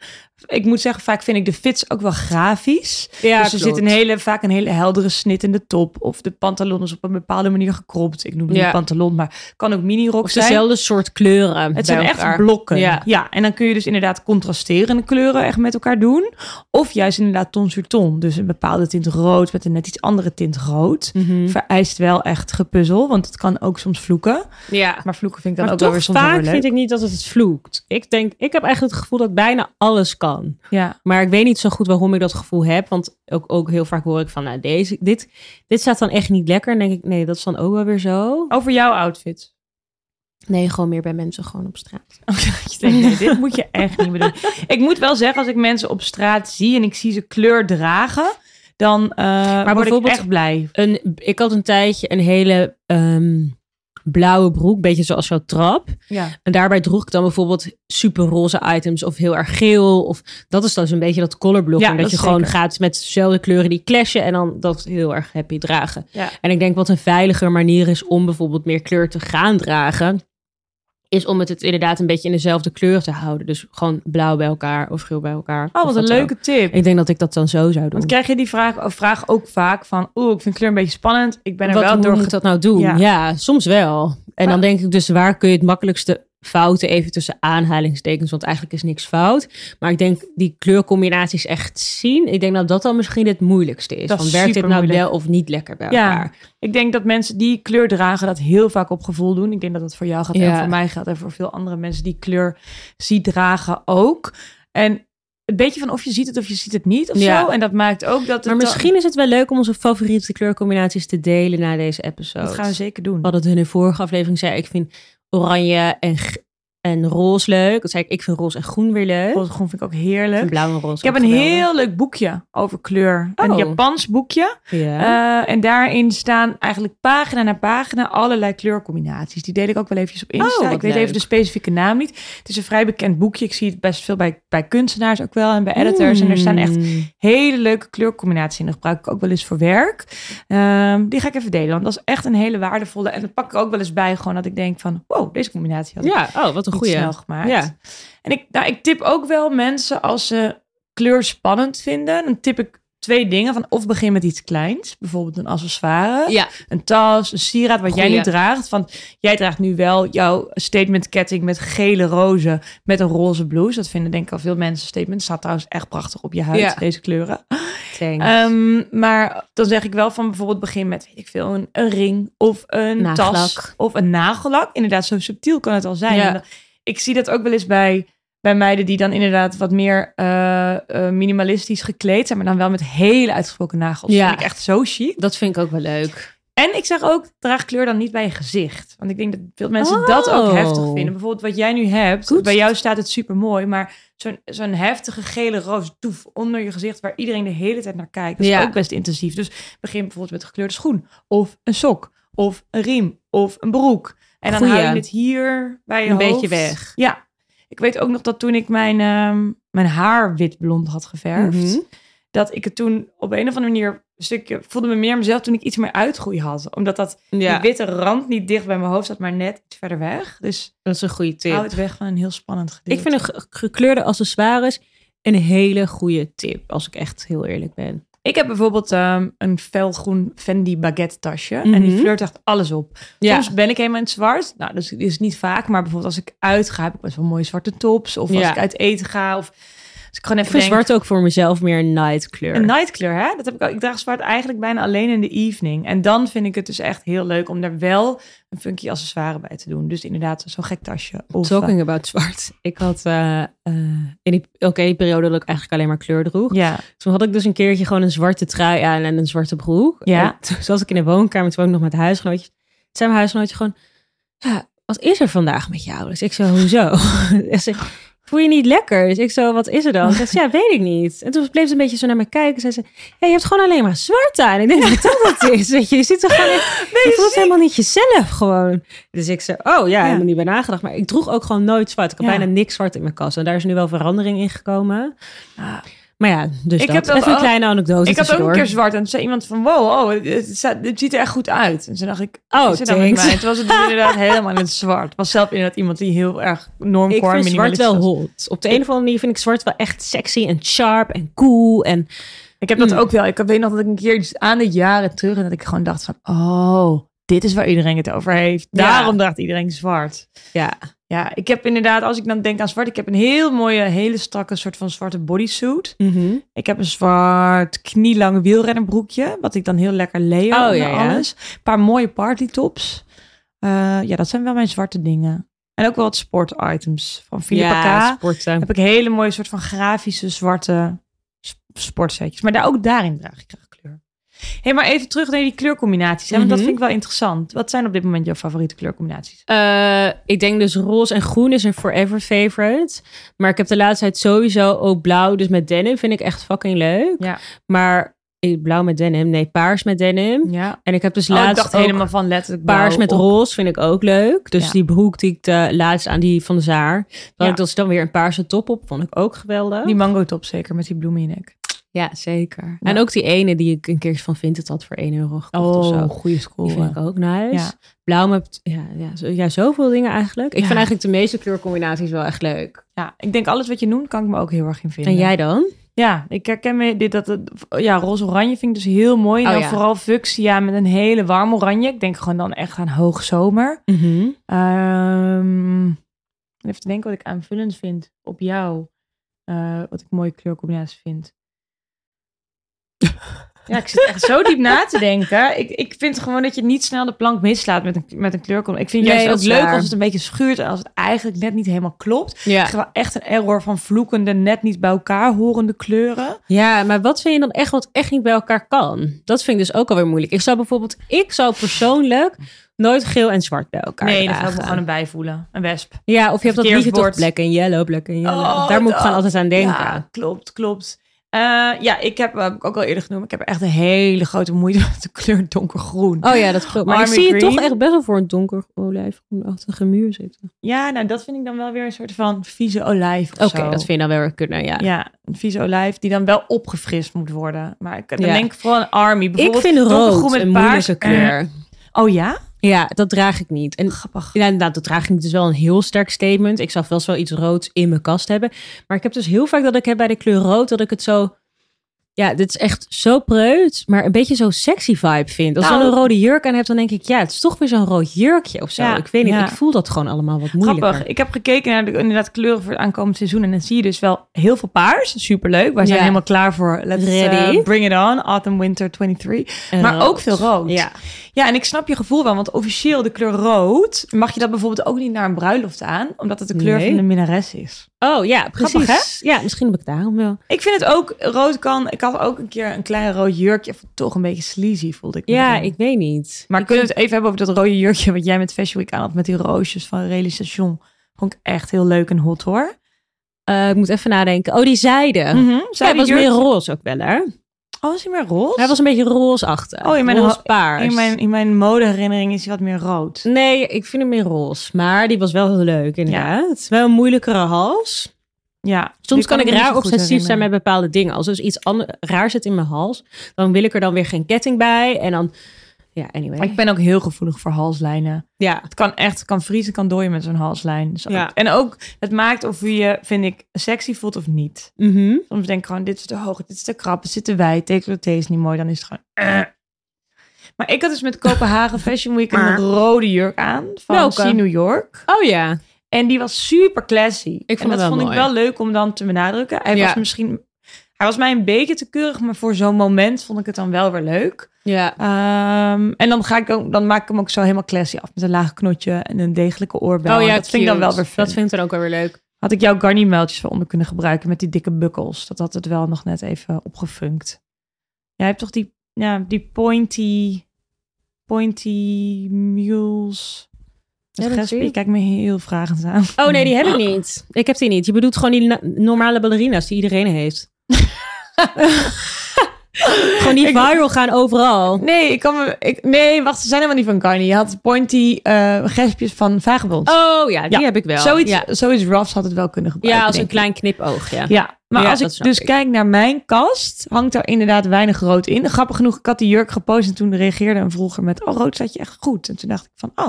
Speaker 2: Ik moet zeggen, vaak vind ik de fits ook wel grafisch.
Speaker 1: Ja,
Speaker 2: dus er zit een hele, vaak een hele heldere snit in de top. Of de pantalon is op een bepaalde manier gekropt. Ik noem het
Speaker 1: Ja.
Speaker 2: niet pantalon, maar kan ook mini-rok zijn.
Speaker 1: dezelfde soort kleuren.
Speaker 2: Het zijn echt blokken.
Speaker 1: Ja.
Speaker 2: Ja. en dan kun je dus inderdaad contrasterende kleuren echt met elkaar doen. Of juist inderdaad ton sur ton. Dus een bepaalde tint rood met een net iets andere tint rood.
Speaker 1: Mhm.
Speaker 2: Vereist wel echt gepuzzel, want het kan ook soms vloeken.
Speaker 1: Ja.
Speaker 2: Maar vloeken vind ik dan
Speaker 1: Maar
Speaker 2: ook wel weer soms
Speaker 1: vaak vind ik niet dat het vloekt. Ik denk, ik heb eigenlijk het gevoel dat bijna alles kan.
Speaker 2: Ja,
Speaker 1: Maar ik weet niet zo goed waarom ik dat gevoel heb. Want ook, ook heel vaak hoor ik van, nou, deze, dit, dit staat dan echt niet lekker. En denk ik, nee, dat is dan ook wel weer zo.
Speaker 2: over jouw outfit.
Speaker 1: Nee, gewoon meer bij mensen gewoon op straat.
Speaker 2: Oh, je denkt, nee, dit moet je echt niet meer doen. Ik moet wel zeggen, als ik mensen op straat zie en ik zie ze kleur dragen, dan eh word ik
Speaker 1: bijvoorbeeld-
Speaker 2: echt blij.
Speaker 1: Een, ik had een tijdje een hele ehm, blauwe broek, beetje zoals jouw trap.
Speaker 2: Ja.
Speaker 1: En daarbij droeg ik dan bijvoorbeeld super roze items of heel erg geel. Of dat is dan zo'n beetje dat colorblocking.
Speaker 2: Ja,
Speaker 1: dat,
Speaker 2: dat
Speaker 1: je gewoon gaat met dezelfde kleuren die clashen en dan dat heel erg happy dragen.
Speaker 2: Ja.
Speaker 1: En ik denk wat een veiliger manier is om bijvoorbeeld meer kleur te gaan dragen, is om het, het inderdaad een beetje in dezelfde kleur te houden. Dus gewoon blauw bij elkaar of geel bij elkaar.
Speaker 2: Oh, wat een leuke tip.
Speaker 1: Ik denk dat ik dat dan zo zou doen.
Speaker 2: Want krijg je die vraag, of vraag ook vaak van, oeh, ik vind kleur een beetje spannend. Ik ben er
Speaker 1: Wat,
Speaker 2: wel
Speaker 1: hoe
Speaker 2: door.
Speaker 1: moet
Speaker 2: ge-
Speaker 1: dat nou doen?
Speaker 2: Ja.
Speaker 1: Ja, soms wel. En dan denk ik dus, waar kun je het makkelijkste fouten even tussen aanhalingstekens, want eigenlijk is niks fout. Maar ik denk die kleurcombinaties echt zien. Ik denk dat dat dan misschien het moeilijkste is.
Speaker 2: Dat is
Speaker 1: Van werkt dit nou wel of niet lekker bij
Speaker 2: Ja.
Speaker 1: elkaar?
Speaker 2: Ik denk dat mensen die kleur dragen dat heel vaak op gevoel doen. Ik denk dat dat voor jou gaat en
Speaker 1: Ja.
Speaker 2: voor mij gaat en voor veel andere mensen die kleur ziet dragen ook. En een beetje van of je ziet het of je ziet het niet of
Speaker 1: Ja.
Speaker 2: zo. En dat maakt ook dat het
Speaker 1: Maar
Speaker 2: dan-
Speaker 1: misschien is het wel leuk om onze favoriete kleurcombinaties te delen na deze episode.
Speaker 2: dat gaan we zeker doen.
Speaker 1: Hadden het in de vorige aflevering zei, ik vind oranje en, En roze leuk. Dat zei ik, ik vind roze en groen weer leuk.
Speaker 2: Roze groen vind ik ook heerlijk.
Speaker 1: En blauw en roze
Speaker 2: Ik heb een
Speaker 1: geweldig.
Speaker 2: heel leuk boekje over kleur. Een
Speaker 1: Oh.
Speaker 2: Japans boekje.
Speaker 1: Ja.
Speaker 2: Eh, en daarin staan eigenlijk pagina na pagina allerlei kleurcombinaties. Die deel ik ook wel eventjes op Insta.
Speaker 1: Oh, wat
Speaker 2: ik weet
Speaker 1: leuk.
Speaker 2: even de specifieke naam niet. Het is een vrij bekend boekje. Ik zie het best veel bij, bij kunstenaars ook wel en bij editors. En er staan echt
Speaker 1: Mm.
Speaker 2: hele leuke kleurcombinaties in. Dat gebruik ik ook wel eens voor werk. Ehm, die ga ik even delen, want dat is echt een hele waardevolle. En dat pak ik ook wel eens bij, gewoon dat ik denk van... wow, deze combinatie had ik
Speaker 1: Ja, oh, wat een
Speaker 2: niet snel gemaakt.
Speaker 1: Ja.
Speaker 2: En ik, nou, ik tip ook wel mensen als ze kleur spannend vinden. Dan tip ik twee dingen. Van of begin met iets kleins. Bijvoorbeeld een accessoire.
Speaker 1: Ja.
Speaker 2: Een tas, een sieraad wat jij nu draagt. Van, jij draagt nu wel jouw statement ketting met gele rozen. Met een roze blouse. Dat vinden denk ik al veel mensen statement. Staat trouwens echt prachtig op je huid,
Speaker 1: Ja.
Speaker 2: deze kleuren. Ehm, maar dan zeg ik wel van bijvoorbeeld begin met, weet ik veel, een, een ring of een
Speaker 1: Nagellak.
Speaker 2: tas of een nagellak. Inderdaad, zo subtiel kan het al zijn.
Speaker 1: Ja.
Speaker 2: Ik zie dat ook wel eens bij, bij meiden die dan inderdaad wat meer eh, eh, minimalistisch gekleed zijn, maar dan wel met hele uitgesproken nagels.
Speaker 1: Ja.
Speaker 2: Vind ik echt zo chic.
Speaker 1: dat vind ik ook wel leuk.
Speaker 2: En ik zeg ook, draag kleur dan niet bij je gezicht. Want ik denk dat veel mensen dat ook
Speaker 1: Oh.
Speaker 2: heftig vinden. Bijvoorbeeld wat jij nu hebt.
Speaker 1: Goed.
Speaker 2: Bij jou staat het super mooi. Maar zo'n zo'n heftige gele roos toef onder je gezicht... waar iedereen de hele tijd naar kijkt. Dat is
Speaker 1: Ja.
Speaker 2: ook best intensief. Dus begin bijvoorbeeld met een gekleurde schoen. Of een sok. Of een riem. Of een broek. En dan
Speaker 1: Goeie.
Speaker 2: hou je het hier bij je
Speaker 1: Een
Speaker 2: hoofd.
Speaker 1: beetje weg.
Speaker 2: Ja. Ik weet ook nog dat toen ik mijn, ehm, mijn haar wit-blond had geverfd
Speaker 1: Mhm.
Speaker 2: dat ik het toen op een of andere manier een stukje voelde me meer mezelf toen ik iets meer uitgroei had, omdat dat
Speaker 1: Ja,
Speaker 2: die witte rand niet dicht bij mijn hoofd zat, maar net iets verder weg. Dus
Speaker 1: dat is een goede tip.
Speaker 2: hou het weg van een heel spannend gedeelte.
Speaker 1: Ik vind een ge- gekleurde accessoires een hele goede tip, als ik echt heel eerlijk ben.
Speaker 2: Ik heb bijvoorbeeld ehm, een felgroen Fendi baguette tasje en die
Speaker 1: Mhm.
Speaker 2: flirt echt alles op.
Speaker 1: Ja,
Speaker 2: Soms ben ik helemaal in het zwart. Nou, dat is, is niet vaak, maar bijvoorbeeld als ik uitga heb ik best wel mooie zwarte tops of als
Speaker 1: Ja.
Speaker 2: ik uit eten ga of als ik gewoon even denk,
Speaker 1: zwart ook voor mezelf meer een night kleur.
Speaker 2: Een nightkleur, hè? Dat heb ik ook. Ik draag zwart eigenlijk bijna alleen in de evening. En dan vind ik het dus echt heel leuk om daar wel een funky accessoire bij te doen. Dus inderdaad, zo'n gek tasje. Of,
Speaker 1: Talking about zwart. Ik had eh, eh, in die oké periode dat ik eigenlijk alleen maar kleur droeg.
Speaker 2: eh, ja.
Speaker 1: Toen had ik dus een keertje gewoon een zwarte trui aan en een zwarte broek.
Speaker 2: Ja.
Speaker 1: En toen zat ik in de woonkamer, toen ook nog met huisgenootjes. Zei mijn huisgenootje gewoon, ja, wat is er vandaag met jou? Dus ik zo, hoezo? Voel je niet lekker? Dus ik zo, wat is er dan? Ze zei, ja, weet ik niet. En toen bleef ze een beetje zo naar me kijken. Zei ze, ja, je hebt gewoon alleen maar zwart aan. Ik denk dat dat het is. Weet je, je ziet er gewoon echt, je voelt helemaal niet jezelf gewoon. Dus ik zei, oh ja, helemaal niet bij nagedacht. Maar ik droeg ook gewoon nooit zwart. Ik had
Speaker 2: Ja.
Speaker 1: bijna niks zwart in mijn kast. En daar is nu wel verandering in gekomen.
Speaker 2: Ah.
Speaker 1: Maar ja, dus
Speaker 2: Ik
Speaker 1: dat.
Speaker 2: heb dat
Speaker 1: Even een kleine anekdote
Speaker 2: Ik had ook een keer zwart en toen zei iemand van, wow, oh, het, ziet er echt goed uit. En toen dacht ik,
Speaker 1: Oh,
Speaker 2: dan met
Speaker 1: thanks.
Speaker 2: mij? Toen was het dus inderdaad helemaal in het zwart. Het was zelf inderdaad iemand die heel erg
Speaker 1: Ik
Speaker 2: normcore
Speaker 1: vind zwart
Speaker 2: minimalistisch
Speaker 1: wel hot. Op de een of andere manier vind ik zwart wel echt sexy en sharp en cool. En
Speaker 2: Ik heb dat
Speaker 1: Mm.
Speaker 2: ook wel. Ik weet nog dat ik een keer iets aan de jaren terug en dat ik gewoon dacht van, oh, dit is waar iedereen het over heeft.
Speaker 1: Ja.
Speaker 2: Daarom draagt iedereen zwart.
Speaker 1: ja,
Speaker 2: Ja, ik heb inderdaad, als ik dan denk aan zwart, ik heb een heel mooie, hele strakke soort van zwarte bodysuit.
Speaker 1: Mhm.
Speaker 2: Ik heb een zwart knielang wielrennerbroekje, wat ik dan heel lekker layer
Speaker 1: Oh, ja,
Speaker 2: alles. Een paar mooie partytops. Eh ja, dat zijn wel mijn zwarte dingen. En ook wel wat sportitems van Philippa
Speaker 1: ja,
Speaker 2: K.
Speaker 1: sporten.
Speaker 2: Heb ik hele mooie soort van grafische zwarte sp- sportsetjes. Maar daar ook daarin draag ik graag. Hey, maar even terug naar die kleurcombinaties. Hè? Want dat
Speaker 1: Mhm.
Speaker 2: vind ik wel interessant. Wat zijn op dit moment jouw favoriete kleurcombinaties?
Speaker 1: Eh, ik denk dus roze en groen is een forever favorite. Maar ik heb de laatste tijd sowieso ook blauw. Dus met denim vind ik echt fucking leuk.
Speaker 2: Ja.
Speaker 1: Maar eh, blauw met denim, nee, paars met denim.
Speaker 2: Ja.
Speaker 1: En ik heb dus
Speaker 2: Oh, ik
Speaker 1: laatst
Speaker 2: dacht
Speaker 1: ook
Speaker 2: helemaal van letterlijk
Speaker 1: paars met
Speaker 2: op.
Speaker 1: roze vind ik ook leuk. Dus
Speaker 2: Ja.
Speaker 1: die broek die ik de, laatst aan die van de Zaar. Dan
Speaker 2: Ja.
Speaker 1: ik dus dan weer een paarse top op. Vond ik ook geweldig.
Speaker 2: Die mango top zeker, met die bloem in je nek.
Speaker 1: Ja, zeker.
Speaker 2: Ja.
Speaker 1: En ook die ene die ik een keer van Vinted had voor 1 euro gekocht of zo.
Speaker 2: goede school.
Speaker 1: Die vind ik ook nice.
Speaker 2: Ja.
Speaker 1: Blauw met, ja, ja, zo, ja, zoveel dingen eigenlijk. Ik vind eigenlijk de meeste kleurcombinaties wel echt leuk.
Speaker 2: Ja, ik denk alles wat je noemt, kan ik me ook heel erg in vinden.
Speaker 1: En jij dan?
Speaker 2: Ja, ik herken me dit dat het, ja, roze-oranje vind ik dus heel mooi. En
Speaker 1: Oh, ja.
Speaker 2: vooral fuchsia met een hele warm oranje. Ik denk gewoon dan echt aan hoogzomer. Ehm even te denken wat ik aanvullend vind op jou. Eh, wat ik mooie kleurcombinaties vind. Ja, ik zit echt zo diep na te denken. Ik, ik vind gewoon dat je niet snel de plank mislaat met een, met een. Ik vind
Speaker 1: Nee,
Speaker 2: juist ook leuk
Speaker 1: waar.
Speaker 2: als het een beetje schuurt en als het eigenlijk net niet helemaal klopt.
Speaker 1: Ja.
Speaker 2: Ik wel echt een error van vloekende, net niet bij elkaar horende kleuren.
Speaker 1: ja, maar wat vind je dan echt wat echt niet bij elkaar kan? Dat vind ik dus ook alweer moeilijk. Ik zou bijvoorbeeld, ik zou persoonlijk nooit geel en zwart bij elkaar
Speaker 2: Nee, daar ga ik gewoon een bijvoelen. Een wesp.
Speaker 1: Ja, of je hebt dat toch
Speaker 2: Verkeersbord.
Speaker 1: black and yellow, black and yellow.
Speaker 2: Oh,
Speaker 1: Daar moet ik
Speaker 2: dat.
Speaker 1: gewoon altijd aan denken.
Speaker 2: Ja, klopt, klopt. Eh, ja, ik heb, heb ik ook al eerder genoemd, ik heb echt een hele grote moeite met de kleur donkergroen.
Speaker 1: Oh ja, dat klopt. Maar ik zie je toch
Speaker 2: green.
Speaker 1: echt best wel voor een donker olijfgroenachtige muur zitten.
Speaker 2: Ja, nou dat vind ik dan wel weer een soort van vieze olijf
Speaker 1: Oké, dat vind je dan wel weer kunnen, ja.
Speaker 2: Ja, een vieze olijf die dan wel opgefrist moet worden. Maar ik dan
Speaker 1: Ja.
Speaker 2: denk ik vooral een army.
Speaker 1: Ik
Speaker 2: Bijvoorbeeld
Speaker 1: vind
Speaker 2: donkergroen
Speaker 1: rood
Speaker 2: met
Speaker 1: een
Speaker 2: paars.
Speaker 1: moeilijke kleur.
Speaker 2: Oh ja?
Speaker 1: Ja, dat draag ik niet. En
Speaker 2: Grappig.
Speaker 1: ja, inderdaad, dat draag ik niet. Het is wel een heel sterk statement. Ik zou vast wel iets roods in mijn kast hebben. Maar ik heb dus heel vaak dat ik heb bij de kleur rood, dat ik het zo... Ja, dit is echt zo preut, maar een beetje zo sexy vibe vind. Als
Speaker 2: Nou-
Speaker 1: dan een rode jurk aan heb, dan denk ik, ja, het is toch weer zo'n rood jurkje of zo.
Speaker 2: Ja,
Speaker 1: ik weet niet,
Speaker 2: ja.
Speaker 1: ik voel dat gewoon allemaal wat moeilijker.
Speaker 2: Grappig. Ik heb gekeken naar de inderdaad kleuren voor het aankomend seizoen. En dan zie je dus wel heel veel paars. Superleuk. Wij zijn
Speaker 1: Ja.
Speaker 2: helemaal klaar voor Let's
Speaker 1: Ready.
Speaker 2: eh, bring it on. Autumn, winter 23.
Speaker 1: En
Speaker 2: maar
Speaker 1: rood.
Speaker 2: ook veel rood.
Speaker 1: Ja.
Speaker 2: Ja, en ik snap je gevoel wel. Want officieel de kleur rood mag je dat bijvoorbeeld ook niet naar een bruiloft aan. Omdat het de kleur
Speaker 1: Nee.
Speaker 2: van de minnares is.
Speaker 1: Oh ja, precies.
Speaker 2: Grappig,
Speaker 1: Ja, misschien heb ik daarom wel.
Speaker 2: Ik vind het ook, rood kan... Ik had ook een keer een klein rood jurkje. Toch een beetje sleazy voelde ik me
Speaker 1: Ja, ik weet niet.
Speaker 2: Maar kunnen we het even hebben over dat rode jurkje wat jij met Fashion Week aan had met die roosjes van Realisation. Vond ik echt heel leuk en hot hoor.
Speaker 1: Eh, ik moet even nadenken. Oh, die zijde. Ja,
Speaker 2: Zij
Speaker 1: hij was meer roze ook wel, hè?
Speaker 2: Oh, is hij meer roze?
Speaker 1: Hij was een beetje roze-achtig.
Speaker 2: Oh, in mijn
Speaker 1: roze paars.
Speaker 2: in mijn, in mijn modeherinnering is hij wat meer rood.
Speaker 1: Nee, ik vind hem meer roze. Maar die was wel heel leuk, inderdaad. Wel een moeilijkere hals.
Speaker 2: Ja,
Speaker 1: Soms kan ik raar obsessief zijn met bepaalde dingen. Als er dus iets raar zit in mijn hals, dan wil ik er dan weer geen ketting bij. En dan, ja, anyway.
Speaker 2: Ik ben ook heel gevoelig voor halslijnen.
Speaker 1: Ja,
Speaker 2: Het kan echt, het kan vriezen, kan dooien met zo'n halslijn. Dus
Speaker 1: Ja.
Speaker 2: En ook, het maakt of je je, vind ik, sexy voelt of niet.
Speaker 1: Mhm.
Speaker 2: Soms denk ik gewoon, dit is te hoog, dit is te krap, het zit te wijd, decolleté is niet mooi, dan is het gewoon... eh. Maar ik had dus met Kopenhagen Fashion Week een rode jurk aan van
Speaker 1: Welke?
Speaker 2: New York.
Speaker 1: Oh ja.
Speaker 2: En die was super classy.
Speaker 1: Ik vond
Speaker 2: en dat
Speaker 1: wel
Speaker 2: vond
Speaker 1: mooi.
Speaker 2: ik wel leuk om dan te benadrukken. Hij
Speaker 1: Ja.
Speaker 2: was misschien... Hij was mij een beetje te keurig, maar voor zo'n moment vond ik het dan wel weer leuk.
Speaker 1: Ja.
Speaker 2: Ehm, en dan, ga ik ook, dan maak ik hem ook zo helemaal classy af met een laag knotje en een degelijke oorbel.
Speaker 1: Oh ja,
Speaker 2: dat vind ik dan wel weer fun.
Speaker 1: Dat vind ik dan ook wel weer leuk.
Speaker 2: Had ik jouw Garnier-muiltjes voor onder kunnen gebruiken met die dikke bukkels. Dat had het wel nog net even opgefunkt. Jij hebt toch die, ja, die pointy, pointy mules.
Speaker 1: Ja,
Speaker 2: Ja,
Speaker 1: dat ik.
Speaker 2: kijkt me heel vragend aan.
Speaker 1: Oh nee, die heb ik niet. Ik heb die niet. Je bedoelt gewoon die normale ballerina's die iedereen heeft. gewoon die viral gaan overal.
Speaker 2: Nee, ik kan me, ik, nee, wacht, ze zijn helemaal niet van Garnier. Je had pointy eh gespjes van Vagabond.
Speaker 1: Oh ja, die
Speaker 2: Ja,
Speaker 1: heb ik wel.
Speaker 2: zoiets,
Speaker 1: Ja,
Speaker 2: zoiets had het wel kunnen gebruiken.
Speaker 1: ja als een klein knipoog. Ja.
Speaker 2: Ja, maar
Speaker 1: Ja,
Speaker 2: als ik dus
Speaker 1: ik.
Speaker 2: kijk naar mijn kast, hangt daar inderdaad weinig rood in. Grappig genoeg, ik had die jurk gepost en toen reageerde een vroeger met, oh, rood staat je echt goed. En toen dacht ik van, oh,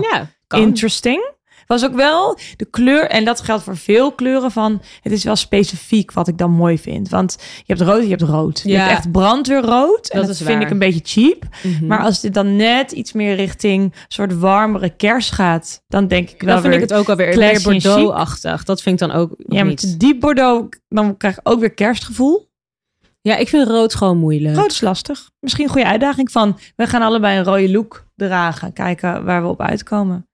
Speaker 2: interesting. Was ook wel de kleur, en dat geldt voor veel kleuren van, het is wel specifiek wat ik dan mooi vind. Want je hebt rood, je hebt rood. Je
Speaker 1: Ja.
Speaker 2: hebt echt brandweerrood. En
Speaker 1: Dat
Speaker 2: dat,
Speaker 1: is
Speaker 2: vind
Speaker 1: waar.
Speaker 2: ik een beetje cheap.
Speaker 1: Mhm.
Speaker 2: Maar als dit dan net iets meer richting soort warmere kerst gaat, dan denk ik wel
Speaker 1: dan vind ik het ook alweer meer. Bordeaux-achtig. Dat vind ik dan ook
Speaker 2: Ja, met diep bordeaux, dan krijg ik ook weer kerstgevoel.
Speaker 1: Ja, ik vind rood gewoon moeilijk.
Speaker 2: Rood is lastig. Misschien een goede uitdaging van, we gaan allebei een rode look dragen. Kijken waar we op uitkomen.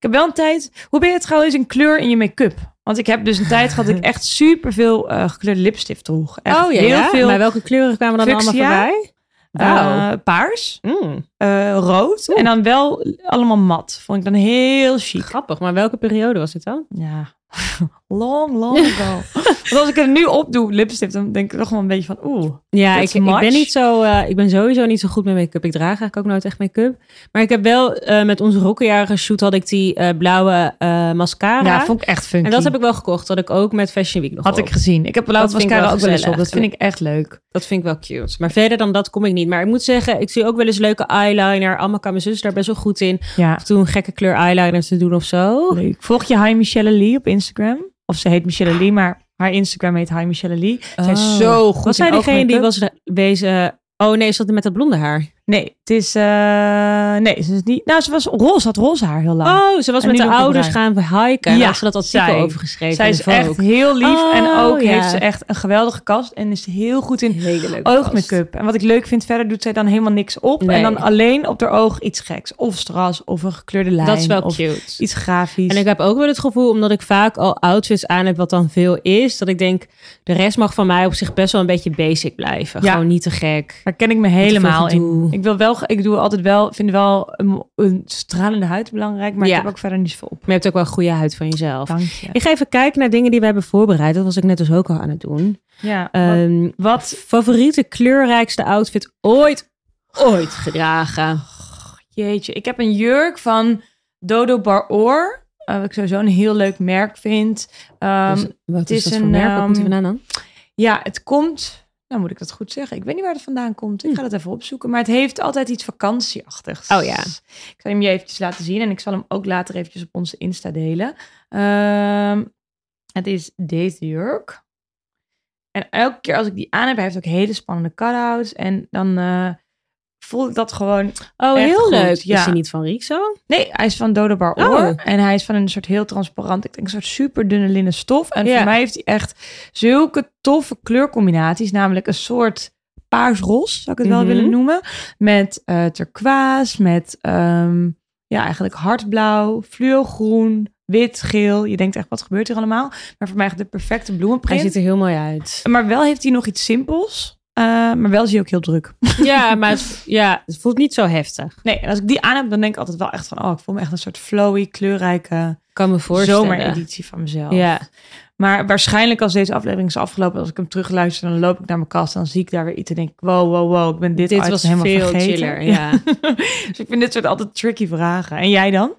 Speaker 2: Ik heb wel een tijd, hoe ben je trouwens in kleur in je make-up? Want ik heb dus een tijd gehad dat ik echt superveel veel gekleurde lipstift droeg. Echt
Speaker 1: oh ja,
Speaker 2: heel
Speaker 1: ja?
Speaker 2: veel
Speaker 1: Maar welke kleuren kwamen dan allemaal voorbij?
Speaker 2: Eh, paars,
Speaker 1: Mm,
Speaker 2: eh, rood
Speaker 1: Oeh.
Speaker 2: en dan wel allemaal mat. Vond ik dan heel chic.
Speaker 1: grappig, maar welke periode was dit dan?
Speaker 2: Ja, long, long ago. Want als ik het nu opdoe, lipstift, dan denk ik toch wel een beetje van oeh.
Speaker 1: Ja, ik, ik ben niet zo. eh, ik ben sowieso niet zo goed met make-up. Ik draag eigenlijk ook nooit echt make-up. Maar ik heb wel eh, met onze rokkenjarige shoot had ik die eh, blauwe mascara.
Speaker 2: Ja, vond ik echt funky.
Speaker 1: en dat heb ik wel gekocht. Dat ik ook met Fashion Week nog
Speaker 2: Had
Speaker 1: op.
Speaker 2: ik gezien. Ik heb blauwe mascara
Speaker 1: wel
Speaker 2: ook wel eens op. Dat vind ik echt leuk.
Speaker 1: Dat vind ik wel cute. Maar verder dan dat kom ik niet. Maar ik moet zeggen, ik zie ook wel eens leuke eyeliner. Allemaal kan mijn zus daar best wel goed in.
Speaker 2: Ja,
Speaker 1: Of toen gekke kleur eyeliner te doen of zo.
Speaker 2: leuk. Volg je Hi Michelle Lee op Instagram? Of ze heet Michelle Lee, maar haar Instagram heet Hi Michelle Lee. Zij is
Speaker 1: Oh.
Speaker 2: zo goed
Speaker 1: Was zij degene die was wezen... Oh nee, ze zat met dat blonde haar.
Speaker 2: Nee, het is... eh, nee, ze is niet... Nou, ze was roze, had roze haar heel lang.
Speaker 1: Oh, ze was
Speaker 2: En
Speaker 1: met de ouders gaan hiken. En
Speaker 2: Ja,
Speaker 1: ze dat artikel
Speaker 2: zij.
Speaker 1: over geschreven.
Speaker 2: Zij is echt heel lief. en
Speaker 1: Oh,
Speaker 2: ook
Speaker 1: ja.
Speaker 2: heeft ze echt een geweldige kast. En is heel goed in oogmake-up. En wat ik leuk vind, verder doet zij dan helemaal niks op.
Speaker 1: Nee.
Speaker 2: En dan alleen op haar oog iets geks. Of stras, of een gekleurde lijn.
Speaker 1: Dat is wel
Speaker 2: of
Speaker 1: cute.
Speaker 2: iets grafisch.
Speaker 1: En ik heb ook wel het gevoel, omdat ik vaak al outfits aan heb wat dan veel is, dat ik denk, de rest mag van mij op zich best wel een beetje basic blijven.
Speaker 2: Ja.
Speaker 1: Gewoon niet te gek.
Speaker 2: Daar ken ik me helemaal in. Ik wil wel, ik doe altijd wel, vind wel een, een stralende huid belangrijk, maar
Speaker 1: Ja.
Speaker 2: ik heb ook verder niet zoveel op.
Speaker 1: Maar je hebt ook wel een goede huid van jezelf.
Speaker 2: Dank je.
Speaker 1: Ik ga even kijken naar dingen die we hebben voorbereid. Dat was ik net dus ook al aan het doen.
Speaker 2: Ja, wat,
Speaker 1: Ehm,
Speaker 2: wat
Speaker 1: favoriete kleurrijkste outfit ooit, ooit gedragen?
Speaker 2: Jeetje, ik heb een jurk van Dodo Bar Oor. eh, wat ik sowieso een heel leuk merk vind. Ehm,
Speaker 1: Dus wat
Speaker 2: het
Speaker 1: is,
Speaker 2: is
Speaker 1: dat voor
Speaker 2: een,
Speaker 1: merk? Waar komt die
Speaker 2: ehm,
Speaker 1: vandaan dan?
Speaker 2: ja, het komt... Nou moet ik dat goed zeggen. Ik weet niet waar het vandaan komt. Ik ga dat even opzoeken. Maar het heeft altijd iets vakantieachtigs.
Speaker 1: Oh ja.
Speaker 2: Ik zal hem je eventjes laten zien. En ik zal hem ook later eventjes op onze Insta delen. Ehm, het is deze jurk. En elke keer als ik die aan heb, hij heeft ook hele spannende cutouts. En dan eh, voel ik dat gewoon
Speaker 1: Oh, heel
Speaker 2: goed,
Speaker 1: leuk.
Speaker 2: ja.
Speaker 1: Is die niet van Rixo?
Speaker 2: Nee, hij is van Dodo Bar
Speaker 1: Oh.
Speaker 2: Oor. En hij is van een soort heel transparant, ik denk een soort super dunne linnen stof. En
Speaker 1: Ja.
Speaker 2: voor mij heeft hij echt zulke toffe kleurcombinaties. Namelijk een soort paars-ros, zou ik het wel
Speaker 1: Mhm.
Speaker 2: willen noemen. Met eh turquoise, met ehm, ja, eigenlijk hardblauw, fluogroen, wit, geel. Je denkt echt, wat gebeurt hier allemaal? Maar voor mij echt de perfecte
Speaker 1: Hij
Speaker 2: bloemenprint.
Speaker 1: ziet er heel mooi uit.
Speaker 2: Maar wel heeft hij nog iets simpels. Eh, maar wel zie je ook heel druk.
Speaker 1: Ja, maar het, ja, het voelt niet zo heftig.
Speaker 2: Nee, en als ik die aan heb, dan denk ik altijd wel echt van... oh, ik voel me echt een soort flowy, kleurrijke
Speaker 1: Kan me voorstellen.
Speaker 2: zomereditie van mezelf.
Speaker 1: Ja,
Speaker 2: Maar waarschijnlijk als deze aflevering is afgelopen, als ik hem terugluister, dan loop ik naar mijn kast en dan zie ik daar weer iets en denk ik, wow, wow, wow, ik ben dit,
Speaker 1: dit was
Speaker 2: helemaal
Speaker 1: veel
Speaker 2: vergeten.
Speaker 1: chiller. Ja.
Speaker 2: dus ik vind dit soort altijd tricky vragen. En jij dan?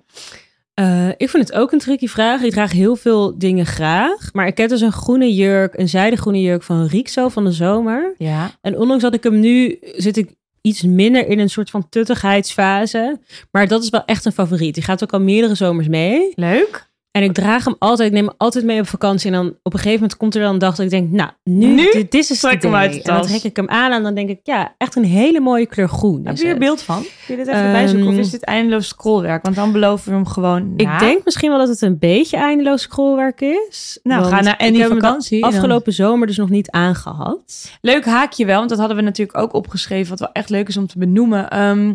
Speaker 1: Eh, ik vind het ook een tricky vraag. Ik draag heel veel dingen graag. Maar ik heb dus een groene jurk, een zijde groene jurk van Rixo van de zomer.
Speaker 2: Ja.
Speaker 1: En ondanks dat ik hem nu zit ik iets minder in een soort van tuttigheidsfase. Maar dat is wel echt een favoriet. Die gaat ook al meerdere zomers mee.
Speaker 2: Leuk.
Speaker 1: En ik draag hem altijd, ik neem hem altijd mee op vakantie. En dan op een gegeven moment komt er dan een dag dat ik denk, nou, nu,
Speaker 2: Nu
Speaker 1: dit, is het En dan trek ik hem aan en dan denk ik, ja, echt een hele mooie kleur groen.
Speaker 2: Heb je
Speaker 1: het.
Speaker 2: beeld van? Kun je dit even
Speaker 1: Ehm,
Speaker 2: bijzoeken? Of is dit eindeloos scrollwerk? Want dan beloven we hem gewoon
Speaker 1: Ik denk misschien wel dat het een beetje eindeloos scrollwerk is.
Speaker 2: Nou, ga naar
Speaker 1: hem de
Speaker 2: vakantie. en dan-
Speaker 1: Afgelopen zomer dus nog niet aangehad.
Speaker 2: Leuk haakje wel, want dat hadden we natuurlijk ook opgeschreven, wat wel echt leuk is om te benoemen. Ehm,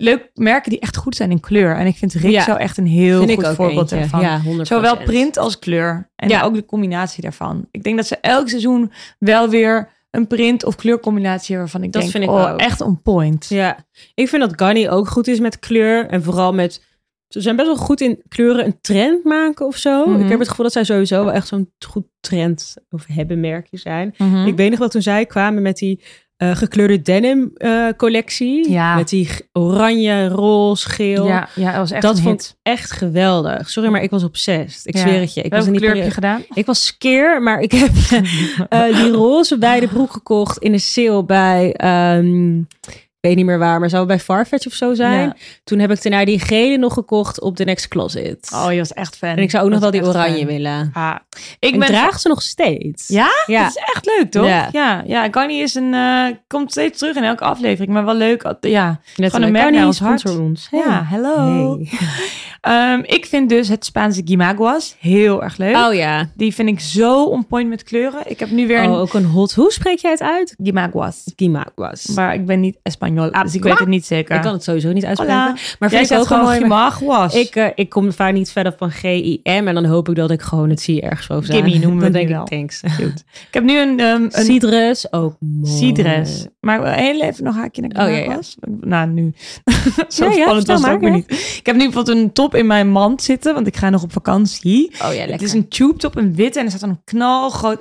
Speaker 2: leuk merken die echt goed zijn in kleur. En ik vind Rixo
Speaker 1: Ja.
Speaker 2: echt een heel
Speaker 1: Vind
Speaker 2: goed voorbeeld daarvan.
Speaker 1: Ja, 100%.
Speaker 2: Zowel print als kleur. En
Speaker 1: Ja.
Speaker 2: ook de combinatie daarvan. Ik denk dat ze elk seizoen wel weer een print of kleurcombinatie hebben waarvan ik
Speaker 1: Dat
Speaker 2: denk,
Speaker 1: vind ik
Speaker 2: oh,
Speaker 1: ook.
Speaker 2: echt on point.
Speaker 1: Ja, ik vind dat Ganni ook goed is met kleur. En vooral met... Ze zijn best wel goed in kleuren een trend maken of zo.
Speaker 2: Mhm.
Speaker 1: Ik heb het gevoel dat zij sowieso wel echt zo'n goed trend of hebben merkje zijn.
Speaker 2: Mhm.
Speaker 1: Ik weet nog wel toen zij kwamen met die eh, gekleurde denim eh, collectie.
Speaker 2: Ja.
Speaker 1: Met die oranje, roze, geel.
Speaker 2: ja, ja, dat was echt
Speaker 1: dat vond ik echt geweldig. Sorry, maar ik was obsessed. Ik
Speaker 2: Ja.
Speaker 1: zweer het je. Ik was
Speaker 2: Welke
Speaker 1: die
Speaker 2: kleur heb je gedaan?
Speaker 1: Ik was skeer, maar ik heb eh, die roze bij de broek gekocht in een sale bij, ehm, weet niet meer waar, maar zou bij Farfetch of zo zijn.
Speaker 2: Ja.
Speaker 1: Toen heb ik daarna die gele nog gekocht op The Next Closet.
Speaker 2: Oh, je was echt fan.
Speaker 1: en ik zou ook nog wel die oranje
Speaker 2: fan.
Speaker 1: willen.
Speaker 2: Ah,
Speaker 1: Ik
Speaker 2: ben
Speaker 1: draag ze nog steeds.
Speaker 2: Ja?
Speaker 1: Ja.
Speaker 2: Dat is echt leuk, toch?
Speaker 1: Ja.
Speaker 2: Ja, ja. Garni is een, eh, komt steeds terug in elke aflevering, maar wel leuk. Ja,
Speaker 1: Net
Speaker 2: Gewoon een merk naar ons hart. ja hello.
Speaker 1: Hey.
Speaker 2: Ehm, ik vind dus het Spaanse Gimaguas heel erg leuk.
Speaker 1: Oh ja.
Speaker 2: Die vind ik zo on point met kleuren. Ik heb nu weer
Speaker 1: Oh,
Speaker 2: een
Speaker 1: ook een hot. Hoe spreek jij het uit?
Speaker 2: Gimaguas.
Speaker 1: Gimaguas.
Speaker 2: Maar ik ben niet Espanol,
Speaker 1: Ah,
Speaker 2: dus ik weet het niet zeker.
Speaker 1: Ik kan het sowieso niet uitspreken.
Speaker 2: Hola.
Speaker 1: Maar
Speaker 2: Jij
Speaker 1: vind ik ook
Speaker 2: gewoon. Gimaguas.
Speaker 1: Ik, eh, ik kom vaak niet verder van GIM en dan hoop ik dat ik gewoon het zie ergens boven
Speaker 2: Gimme noemen we
Speaker 1: denk ik,
Speaker 2: wel.
Speaker 1: thanks.
Speaker 2: ik heb nu een, ehm een
Speaker 1: Cidres, ook mooi.
Speaker 2: Cidres. Maar heel even nog haakje naar
Speaker 1: Oh, ja, ja.
Speaker 2: Nou, nu. Zo
Speaker 1: Ja,
Speaker 2: spannend was het ook weer niet. Ik heb nu bijvoorbeeld een top in mijn mand zitten, want ik ga nog op vakantie.
Speaker 1: Oh ja, lekker.
Speaker 2: Het is een tube top, een witte, en er staat een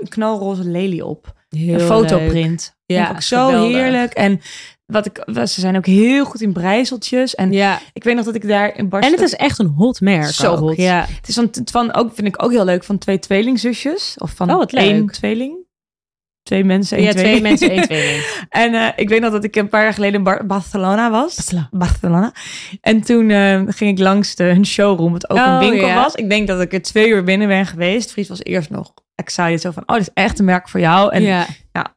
Speaker 2: knalroze lelie op.
Speaker 1: Heel
Speaker 2: een fotoprint.
Speaker 1: Ja,
Speaker 2: Ja, ook zo
Speaker 1: geweldig.
Speaker 2: heerlijk. En wat ik, ze zijn ook heel goed in breiseltjes. En.
Speaker 1: Ja,
Speaker 2: ik weet nog dat ik daar in Barcelona...
Speaker 1: en het is echt een hot merk.
Speaker 2: Zo hot.
Speaker 1: Ja.
Speaker 2: Het is van, van ook, vind ik ook heel leuk, van twee tweelingzusjes. Of van
Speaker 1: Oh, wat leuk.
Speaker 2: één tweeling. Twee mensen, één
Speaker 1: ja, twee mensen, één tweeling.
Speaker 2: En eh, ik weet nog dat ik een paar jaar geleden in Bar- Barcelona was. Barcelona. En toen eh, ging ik langs de, hun showroom, wat ook
Speaker 1: Oh,
Speaker 2: een winkel
Speaker 1: ja.
Speaker 2: was. Ik denk dat ik er twee uur binnen ben geweest. Fries was eerst nog excited, zo van, oh, dit is echt een merk voor jou. En
Speaker 1: ja.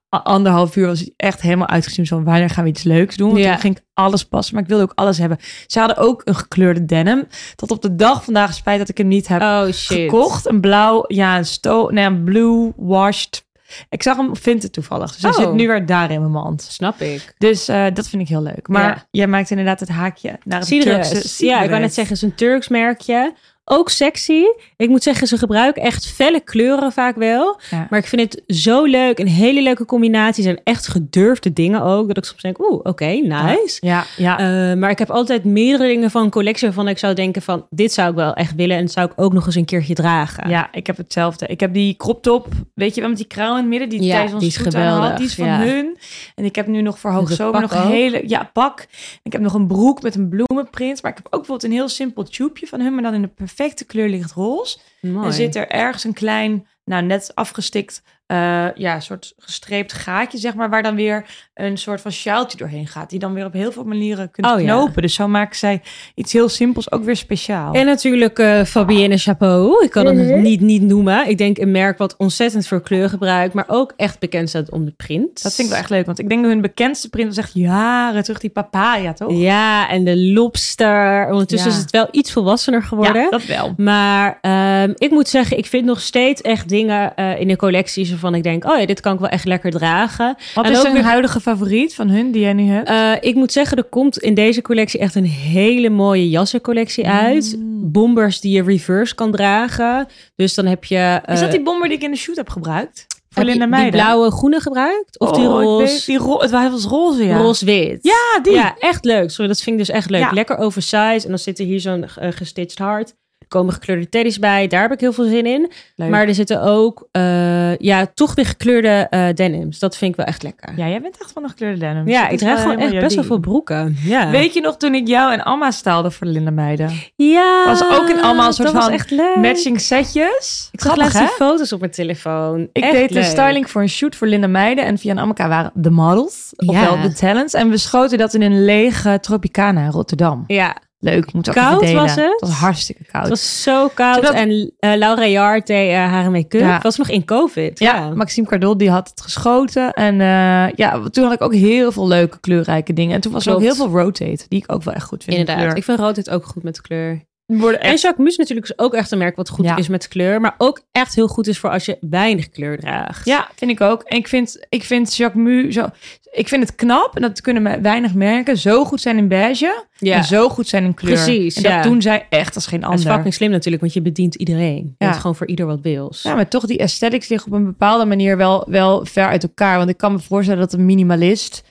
Speaker 2: anderhalf uur was hij echt helemaal uitgezien. Zo, wanneer gaan we iets leuks doen? Want
Speaker 1: Ja.
Speaker 2: toen ging ik alles passen, maar ik wilde ook alles hebben. Ze hadden ook een gekleurde denim. Tot op de dag vandaag spijt dat ik hem niet heb
Speaker 1: Oh shit.
Speaker 2: gekocht. Een blauw, ja, een sto, nee, een blue washed. Ik zag hem op Vinted toevallig. Dus hij
Speaker 1: Oh.
Speaker 2: zit nu weer daar in mijn mand.
Speaker 1: Snap ik.
Speaker 2: Dus eh, dat vind ik heel leuk. Maar
Speaker 1: Ja.
Speaker 2: jij maakt inderdaad het haakje naar het. Turkse
Speaker 1: Ja, ik wou net zeggen, het is een Turks merkje. Ook sexy. Ik moet zeggen, ze gebruiken echt felle kleuren vaak wel.
Speaker 2: Ja.
Speaker 1: Maar ik vind het zo leuk. Een hele leuke combinatie. Zijn echt gedurfde dingen ook. Dat ik soms denk, oeh, oké, nice.
Speaker 2: Ja, ja.
Speaker 1: Eh, maar ik heb altijd meerdere dingen van een collectie waarvan ik zou denken van... dit zou ik wel echt willen en dat zou ik ook nog eens een keertje dragen.
Speaker 2: Ja, ik heb hetzelfde. Ik heb die crop top, weet je wel, met die kraan in het midden, die
Speaker 1: Ja,
Speaker 2: tijdens
Speaker 1: die
Speaker 2: ons
Speaker 1: is
Speaker 2: aan had.
Speaker 1: geweldig,
Speaker 2: Die is van
Speaker 1: ja.
Speaker 2: hun. En ik heb nu nog voor hoogzomer nog een hele, ja, pak. Ik heb nog een broek met een bloemenprint. Maar ik heb ook bijvoorbeeld een heel simpel tubeje van hun, maar dan in de perfecte kleur lichtroze.
Speaker 1: Mooi.
Speaker 2: En zit er ergens een klein, nou net afgestikt, eh, ja, soort gestreept gaatje, zeg maar, waar dan weer een soort van sjaaltje doorheen gaat. Die dan weer op heel veel manieren kunt
Speaker 1: Oh, ja.
Speaker 2: knopen. Dus zo maken zij iets heel simpels ook weer speciaal.
Speaker 1: En natuurlijk eh Fabienne Chapeau. Ik kan het niet, niet noemen. Ik denk een merk wat ontzettend veel kleur gebruikt, maar ook echt bekend staat om de print.
Speaker 2: Dat vind ik wel echt leuk, want ik denk dat hun bekendste print was echt jaren terug, die papaya, toch?
Speaker 1: Ja, en de lobster. Ondertussen
Speaker 2: Ja.
Speaker 1: is het wel iets volwassener geworden.
Speaker 2: Ja, dat wel.
Speaker 1: Maar ehm, ik moet zeggen, ik vind nog steeds echt dingen eh, in de collecties waarvan ik denk, oh ja, dit kan ik wel echt lekker dragen.
Speaker 2: Wat
Speaker 1: En
Speaker 2: is een
Speaker 1: weer-
Speaker 2: huidige favoriet van hun die jij nu hebt?
Speaker 1: Eh, ik moet zeggen, er komt in deze collectie echt een hele mooie jassencollectie uit.
Speaker 2: Mm.
Speaker 1: Bombers die je reverse kan dragen. Dus dan heb je...
Speaker 2: is dat
Speaker 1: eh,
Speaker 2: die bomber die ik in de shoot heb gebruikt? Voor Linda
Speaker 1: die
Speaker 2: Meijden?
Speaker 1: blauwe groene gebruikt? Of die
Speaker 2: Oh,
Speaker 1: roze?
Speaker 2: die ro het was roze, ja.
Speaker 1: Roze-wit.
Speaker 2: Ja, die.
Speaker 1: Ja, echt leuk. Sorry, dat vind ik dus echt leuk.
Speaker 2: Ja.
Speaker 1: Lekker oversized. En dan zit er hier zo'n eh, gestitcht hart. Komen gekleurde teddies bij. Daar heb ik heel veel zin in.
Speaker 2: Leuk.
Speaker 1: Maar er zitten ook, eh, ja, toch weer gekleurde eh, denims. Dat vind ik wel echt lekker.
Speaker 2: Ja, jij bent echt van de gekleurde denim.
Speaker 1: Ja,
Speaker 2: Dat
Speaker 1: ik draag gewoon echt best wel veel broeken. Ja.
Speaker 2: Weet je nog toen ik jou en Alma staalde voor Linda Meiden?
Speaker 1: ja,
Speaker 2: Was ook in allemaal een soort van. Matching setjes.
Speaker 1: Ik zag laatst die foto's op mijn telefoon.
Speaker 2: Ik
Speaker 1: Echt
Speaker 2: deed de styling voor een shoot voor Linda Meijden. En via en Amaka waren de models. Ofwel
Speaker 1: Ja.
Speaker 2: de talents. En we schoten dat in een lege Tropicana in Rotterdam.
Speaker 1: Ja,
Speaker 2: Leuk, moet ook
Speaker 1: Koud was het?
Speaker 2: Het was hartstikke koud.
Speaker 1: het was zo koud.
Speaker 2: Zodat-
Speaker 1: En eh, Laura Jaart deed eh, haar make-up.
Speaker 2: Ja.
Speaker 1: Was nog in COVID.
Speaker 2: ja,
Speaker 1: Ja,
Speaker 2: Maxime Cardot die had het geschoten. En eh, ja, toen had ik ook heel veel leuke kleurrijke dingen. En toen was er ook heel veel rotate, die ik ook wel echt goed vind. in
Speaker 1: inderdaad.
Speaker 2: kleur.
Speaker 1: Ik vind het ook goed met kleur.
Speaker 2: Worden
Speaker 1: En
Speaker 2: echt
Speaker 1: Jacques Mus natuurlijk is ook echt een merk wat goed
Speaker 2: Ja.
Speaker 1: is met kleur. Maar ook echt heel goed is voor als je weinig kleur draagt.
Speaker 2: Ja, vind ik ook. En ik vind, ik vind Jacques Mu zo. Ik vind het knap, en dat kunnen weinig merken, zo goed zijn in beige
Speaker 1: ja.
Speaker 2: en zo goed zijn in kleur.
Speaker 1: Precies,
Speaker 2: En dat
Speaker 1: ja.
Speaker 2: doen zij echt als geen
Speaker 1: Dat is
Speaker 2: ander.
Speaker 1: fucking slim natuurlijk, want je bedient iedereen. Je hebt gewoon voor ieder wat wils.
Speaker 2: Ja, maar toch die aesthetics liggen op een bepaalde manier wel, wel ver uit elkaar. Want ik kan me voorstellen dat een minimalist...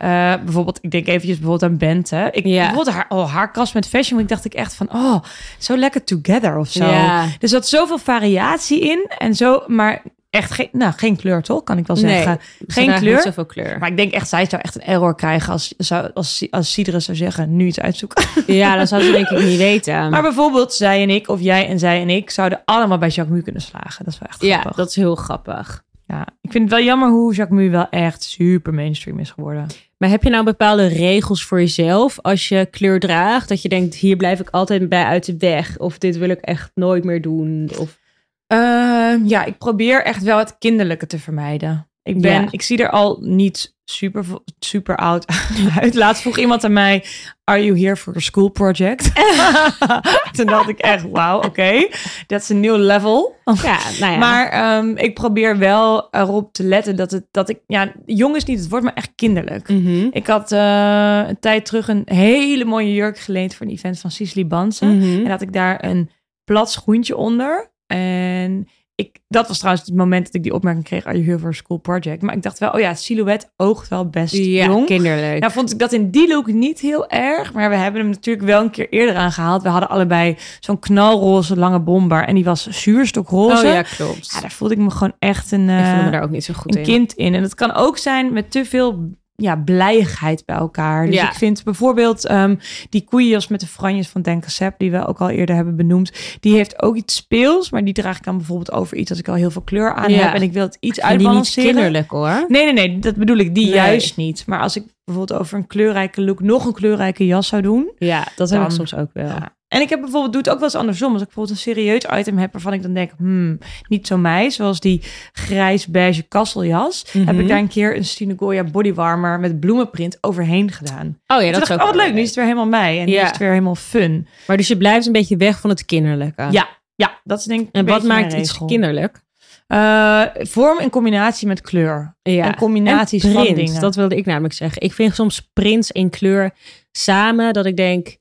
Speaker 2: eh, bijvoorbeeld, ik denk eventjes bijvoorbeeld aan Bente. Ik,
Speaker 1: Ja.
Speaker 2: Bijvoorbeeld haar, oh, haar kast met fashion. Ik dacht ik echt van, oh, zo lekker together of zo.
Speaker 1: Ja.
Speaker 2: Er zat zoveel variatie in. En zo, maar echt geen, nou, geen kleur toch, kan ik wel zeggen.
Speaker 1: Ze
Speaker 2: geen kleur.
Speaker 1: Niet zoveel kleur.
Speaker 2: Maar ik denk echt, zij zou echt een error krijgen als, zou, als, als Sidere zou zeggen, nu iets uitzoeken.
Speaker 1: Ja, dat zou ze denk ik niet weten.
Speaker 2: Maar bijvoorbeeld zij en ik, of jij en zij en ik, zouden allemaal bij Jacques Mu kunnen slagen. Dat is wel echt
Speaker 1: ja,
Speaker 2: grappig.
Speaker 1: dat is heel grappig.
Speaker 2: Ja, ik vind het wel jammer hoe Jacques wel echt super mainstream is geworden.
Speaker 1: Maar heb je nou bepaalde regels voor jezelf als je kleur draagt? Dat je denkt, hier blijf ik altijd bij uit de weg. Of dit wil ik echt nooit meer doen. Of...
Speaker 2: Ehm, ja, ik probeer echt wel het kinderlijke te vermijden. Ik ben,
Speaker 1: Ja.
Speaker 2: ik zie er al niet super, super oud uit. Laatst vroeg iemand aan mij, are you here for a school project? Toen dacht ik echt, wauw, oké, dat is een nieuw level.
Speaker 1: Ja, nou ja.
Speaker 2: Maar ehm, ik probeer wel erop te letten dat, het, dat ik, ja, jong is niet het woord, maar echt kinderlijk.
Speaker 1: Mhm.
Speaker 2: Ik had eh, een tijd terug een hele mooie jurk geleend voor een event van Cicely Bansen.
Speaker 1: Mhm.
Speaker 2: En had ik daar een plat schoentje onder. En ik, dat was trouwens het moment dat ik die opmerking kreeg. Are you here for a school project? Maar ik dacht wel, oh ja, silhouet oogt wel best
Speaker 1: Ja,
Speaker 2: jong.
Speaker 1: kinderlijk.
Speaker 2: Nou vond ik dat in die look niet heel erg. Maar we hebben hem natuurlijk wel een keer eerder aangehaald. We hadden allebei zo'n knalroze lange bomber. En die was zuurstokroze.
Speaker 1: oh ja, klopt.
Speaker 2: Ja, daar voelde ik me gewoon echt een,
Speaker 1: ik voelde
Speaker 2: eh,
Speaker 1: me daar ook niet zo goed
Speaker 2: een
Speaker 1: in.
Speaker 2: kind in. En dat kan ook zijn met te veel ja, blijigheid bij elkaar. Dus
Speaker 1: Ja.
Speaker 2: ik vind bijvoorbeeld ehm, die koeienjas met de franjes van Denkasep, die we ook al eerder hebben benoemd, die heeft ook iets speels, maar die draag ik dan bijvoorbeeld over iets als ik al heel veel kleur aan
Speaker 1: Ja.
Speaker 2: heb en ik wil het iets
Speaker 1: Ik die niet kinderlijk hoor.
Speaker 2: Nee, nee, nee, dat bedoel ik, die
Speaker 1: Nee.
Speaker 2: juist niet. Maar als ik bijvoorbeeld over een kleurrijke look nog een kleurrijke jas zou doen.
Speaker 1: Ja, dat heb ik
Speaker 2: Dan-
Speaker 1: soms ook wel.
Speaker 2: Ja. En ik heb bijvoorbeeld, doe het ook wel eens andersom. Als ik bijvoorbeeld een serieus item heb waarvan ik dan denk, hmm, niet zo mij. Zoals die grijs-beige kasseljas. Heb
Speaker 1: Mhm.
Speaker 2: ik daar een keer een Stine Goya bodywarmer met bloemenprint overheen gedaan.
Speaker 1: Oh ja, dat is ook
Speaker 2: oh wat leuk, nu is het weer helemaal mij. En nu
Speaker 1: Ja.
Speaker 2: is het weer helemaal fun.
Speaker 1: Maar dus je blijft een beetje weg van het kinderlijke.
Speaker 2: Ja, ja, dat is denk ik
Speaker 1: En wat maakt iets kinderlijk?
Speaker 2: Eh, vorm in combinatie met kleur.
Speaker 1: Ja.
Speaker 2: En combinaties
Speaker 1: En
Speaker 2: van dingen.
Speaker 1: Dat wilde ik namelijk zeggen. Ik vind soms prints in kleur samen dat ik denk...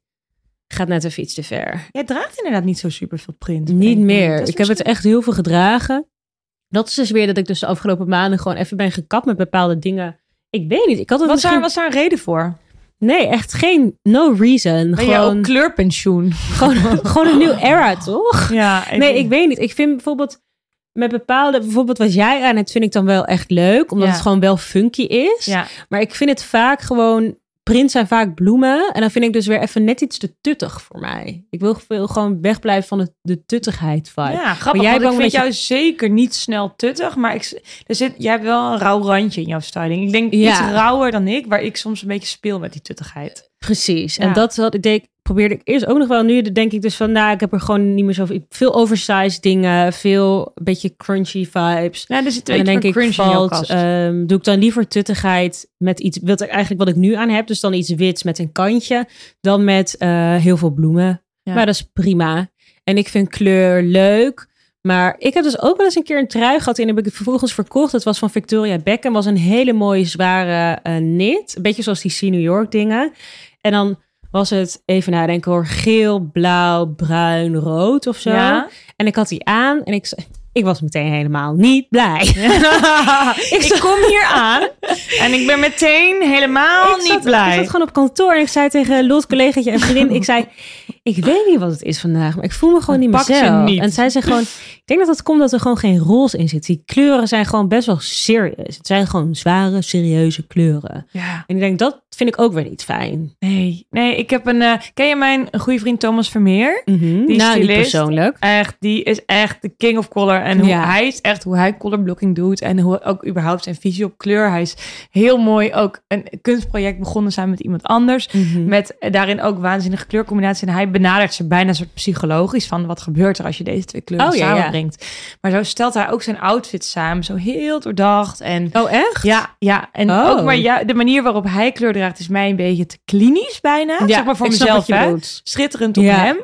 Speaker 1: gaat net even iets te ver.
Speaker 2: Jij draagt inderdaad niet zo super veel print.
Speaker 1: Niet meer. Ik heb het echt heel veel gedragen. Dat is dus weer dat ik dus de afgelopen maanden gewoon even ben gekapt met bepaalde dingen. Ik weet niet. Ik had het
Speaker 2: Was daar,
Speaker 1: misschien...
Speaker 2: was daar een reden voor?
Speaker 1: Nee, echt geen... No reason.
Speaker 2: Ben
Speaker 1: Gewoon,
Speaker 2: ook kleurpensioen?
Speaker 1: gewoon, gewoon een nieuw era, toch?
Speaker 2: Ja,
Speaker 1: Nee, ik weet niet. Ik vind bijvoorbeeld met bepaalde... Bijvoorbeeld wat jij aan hebt, vind ik dan wel echt leuk. Omdat
Speaker 2: Ja.
Speaker 1: het gewoon wel funky is.
Speaker 2: Ja,
Speaker 1: Maar ik vind het vaak gewoon... Prints zijn vaak bloemen. En dan vind ik dus weer even net iets te tuttig voor mij. Ik wil wil gewoon wegblijven van de, de tuttigheid vibe.
Speaker 2: ja grappig.
Speaker 1: jij
Speaker 2: ik vind
Speaker 1: je-
Speaker 2: jou zeker niet snel tuttig. Maar ik, er zit, jij hebt wel een rauw randje in jouw styling. Ik denk
Speaker 1: Ja.
Speaker 2: iets rauwer dan ik. Waar ik soms een beetje speel met die tuttigheid.
Speaker 1: Precies.
Speaker 2: Ja.
Speaker 1: En dat had ik deed, probeerde ik eerst ook nog wel. Nu denk ik dus van, nou, ik heb er gewoon niet meer zoveel. Veel oversized dingen, veel een beetje crunchy vibes.
Speaker 2: Ja, er zit
Speaker 1: En dan denk ik, valt, ehm, doe ik dan liever tuttigheid met iets, wat ik eigenlijk wat ik nu aan heb, dus dan iets wits met een kantje, dan met eh, heel veel bloemen.
Speaker 2: Ja.
Speaker 1: Maar dat is prima. En ik vind kleur leuk. Maar ik heb dus ook wel eens een keer een trui gehad en heb ik het vervolgens verkocht. Het was van Victoria Beckham, was een hele mooie zware eh knit, een beetje zoals die See New York dingen. En dan was het even nadenken hoor, geel, blauw, bruin, rood of zo.
Speaker 2: Ja.
Speaker 1: En ik had die aan en ik, ik was meteen helemaal niet blij.
Speaker 2: ik kom hier aan en ik ben meteen helemaal
Speaker 1: ik
Speaker 2: niet
Speaker 1: zat,
Speaker 2: blij.
Speaker 1: Ik zat gewoon op kantoor en ik zei tegen Lot, collegaatje en vriendin, ik zei, ik weet niet wat het is vandaag, maar ik voel me gewoon niet
Speaker 2: Pak ze
Speaker 1: mezelf.
Speaker 2: niet.
Speaker 1: En zij zei gewoon, ik denk dat het komt dat er gewoon geen roze in zit. Die kleuren zijn gewoon best wel serious. Het zijn gewoon zware, serieuze kleuren.
Speaker 2: ja.
Speaker 1: En ik denk, dat vind ik ook weer niet fijn.
Speaker 2: Nee, nee, ik heb een. eh, ken je mijn goede vriend Thomas Vermeer?
Speaker 1: Mhm.
Speaker 2: Die
Speaker 1: nou, niet
Speaker 2: stylist.
Speaker 1: persoonlijk.
Speaker 2: Echt, die is echt de king of color. En hoe
Speaker 1: Ja.
Speaker 2: hij is echt hoe hij colorblocking doet. En hoe ook überhaupt zijn visie op kleur. Hij is heel mooi ook een kunstproject begonnen samen met iemand anders.
Speaker 1: Mhm.
Speaker 2: Met eh, daarin ook waanzinnige kleurcombinatie. En hij benadert ze bijna soort psychologisch van wat gebeurt er als je deze twee kleuren
Speaker 1: Oh, ja, ja.
Speaker 2: samenbrengt. Maar zo stelt hij ook zijn outfit samen. Zo heel doordacht. En
Speaker 1: Oh, echt?
Speaker 2: ja, ja. En
Speaker 1: Oh.
Speaker 2: ook maar ja, de manier waarop hij kleur draagt is mij een beetje te klinisch bijna. zeg maar voor
Speaker 1: snap
Speaker 2: mezelf. Hè? Schitterend op
Speaker 1: Ja.
Speaker 2: hem.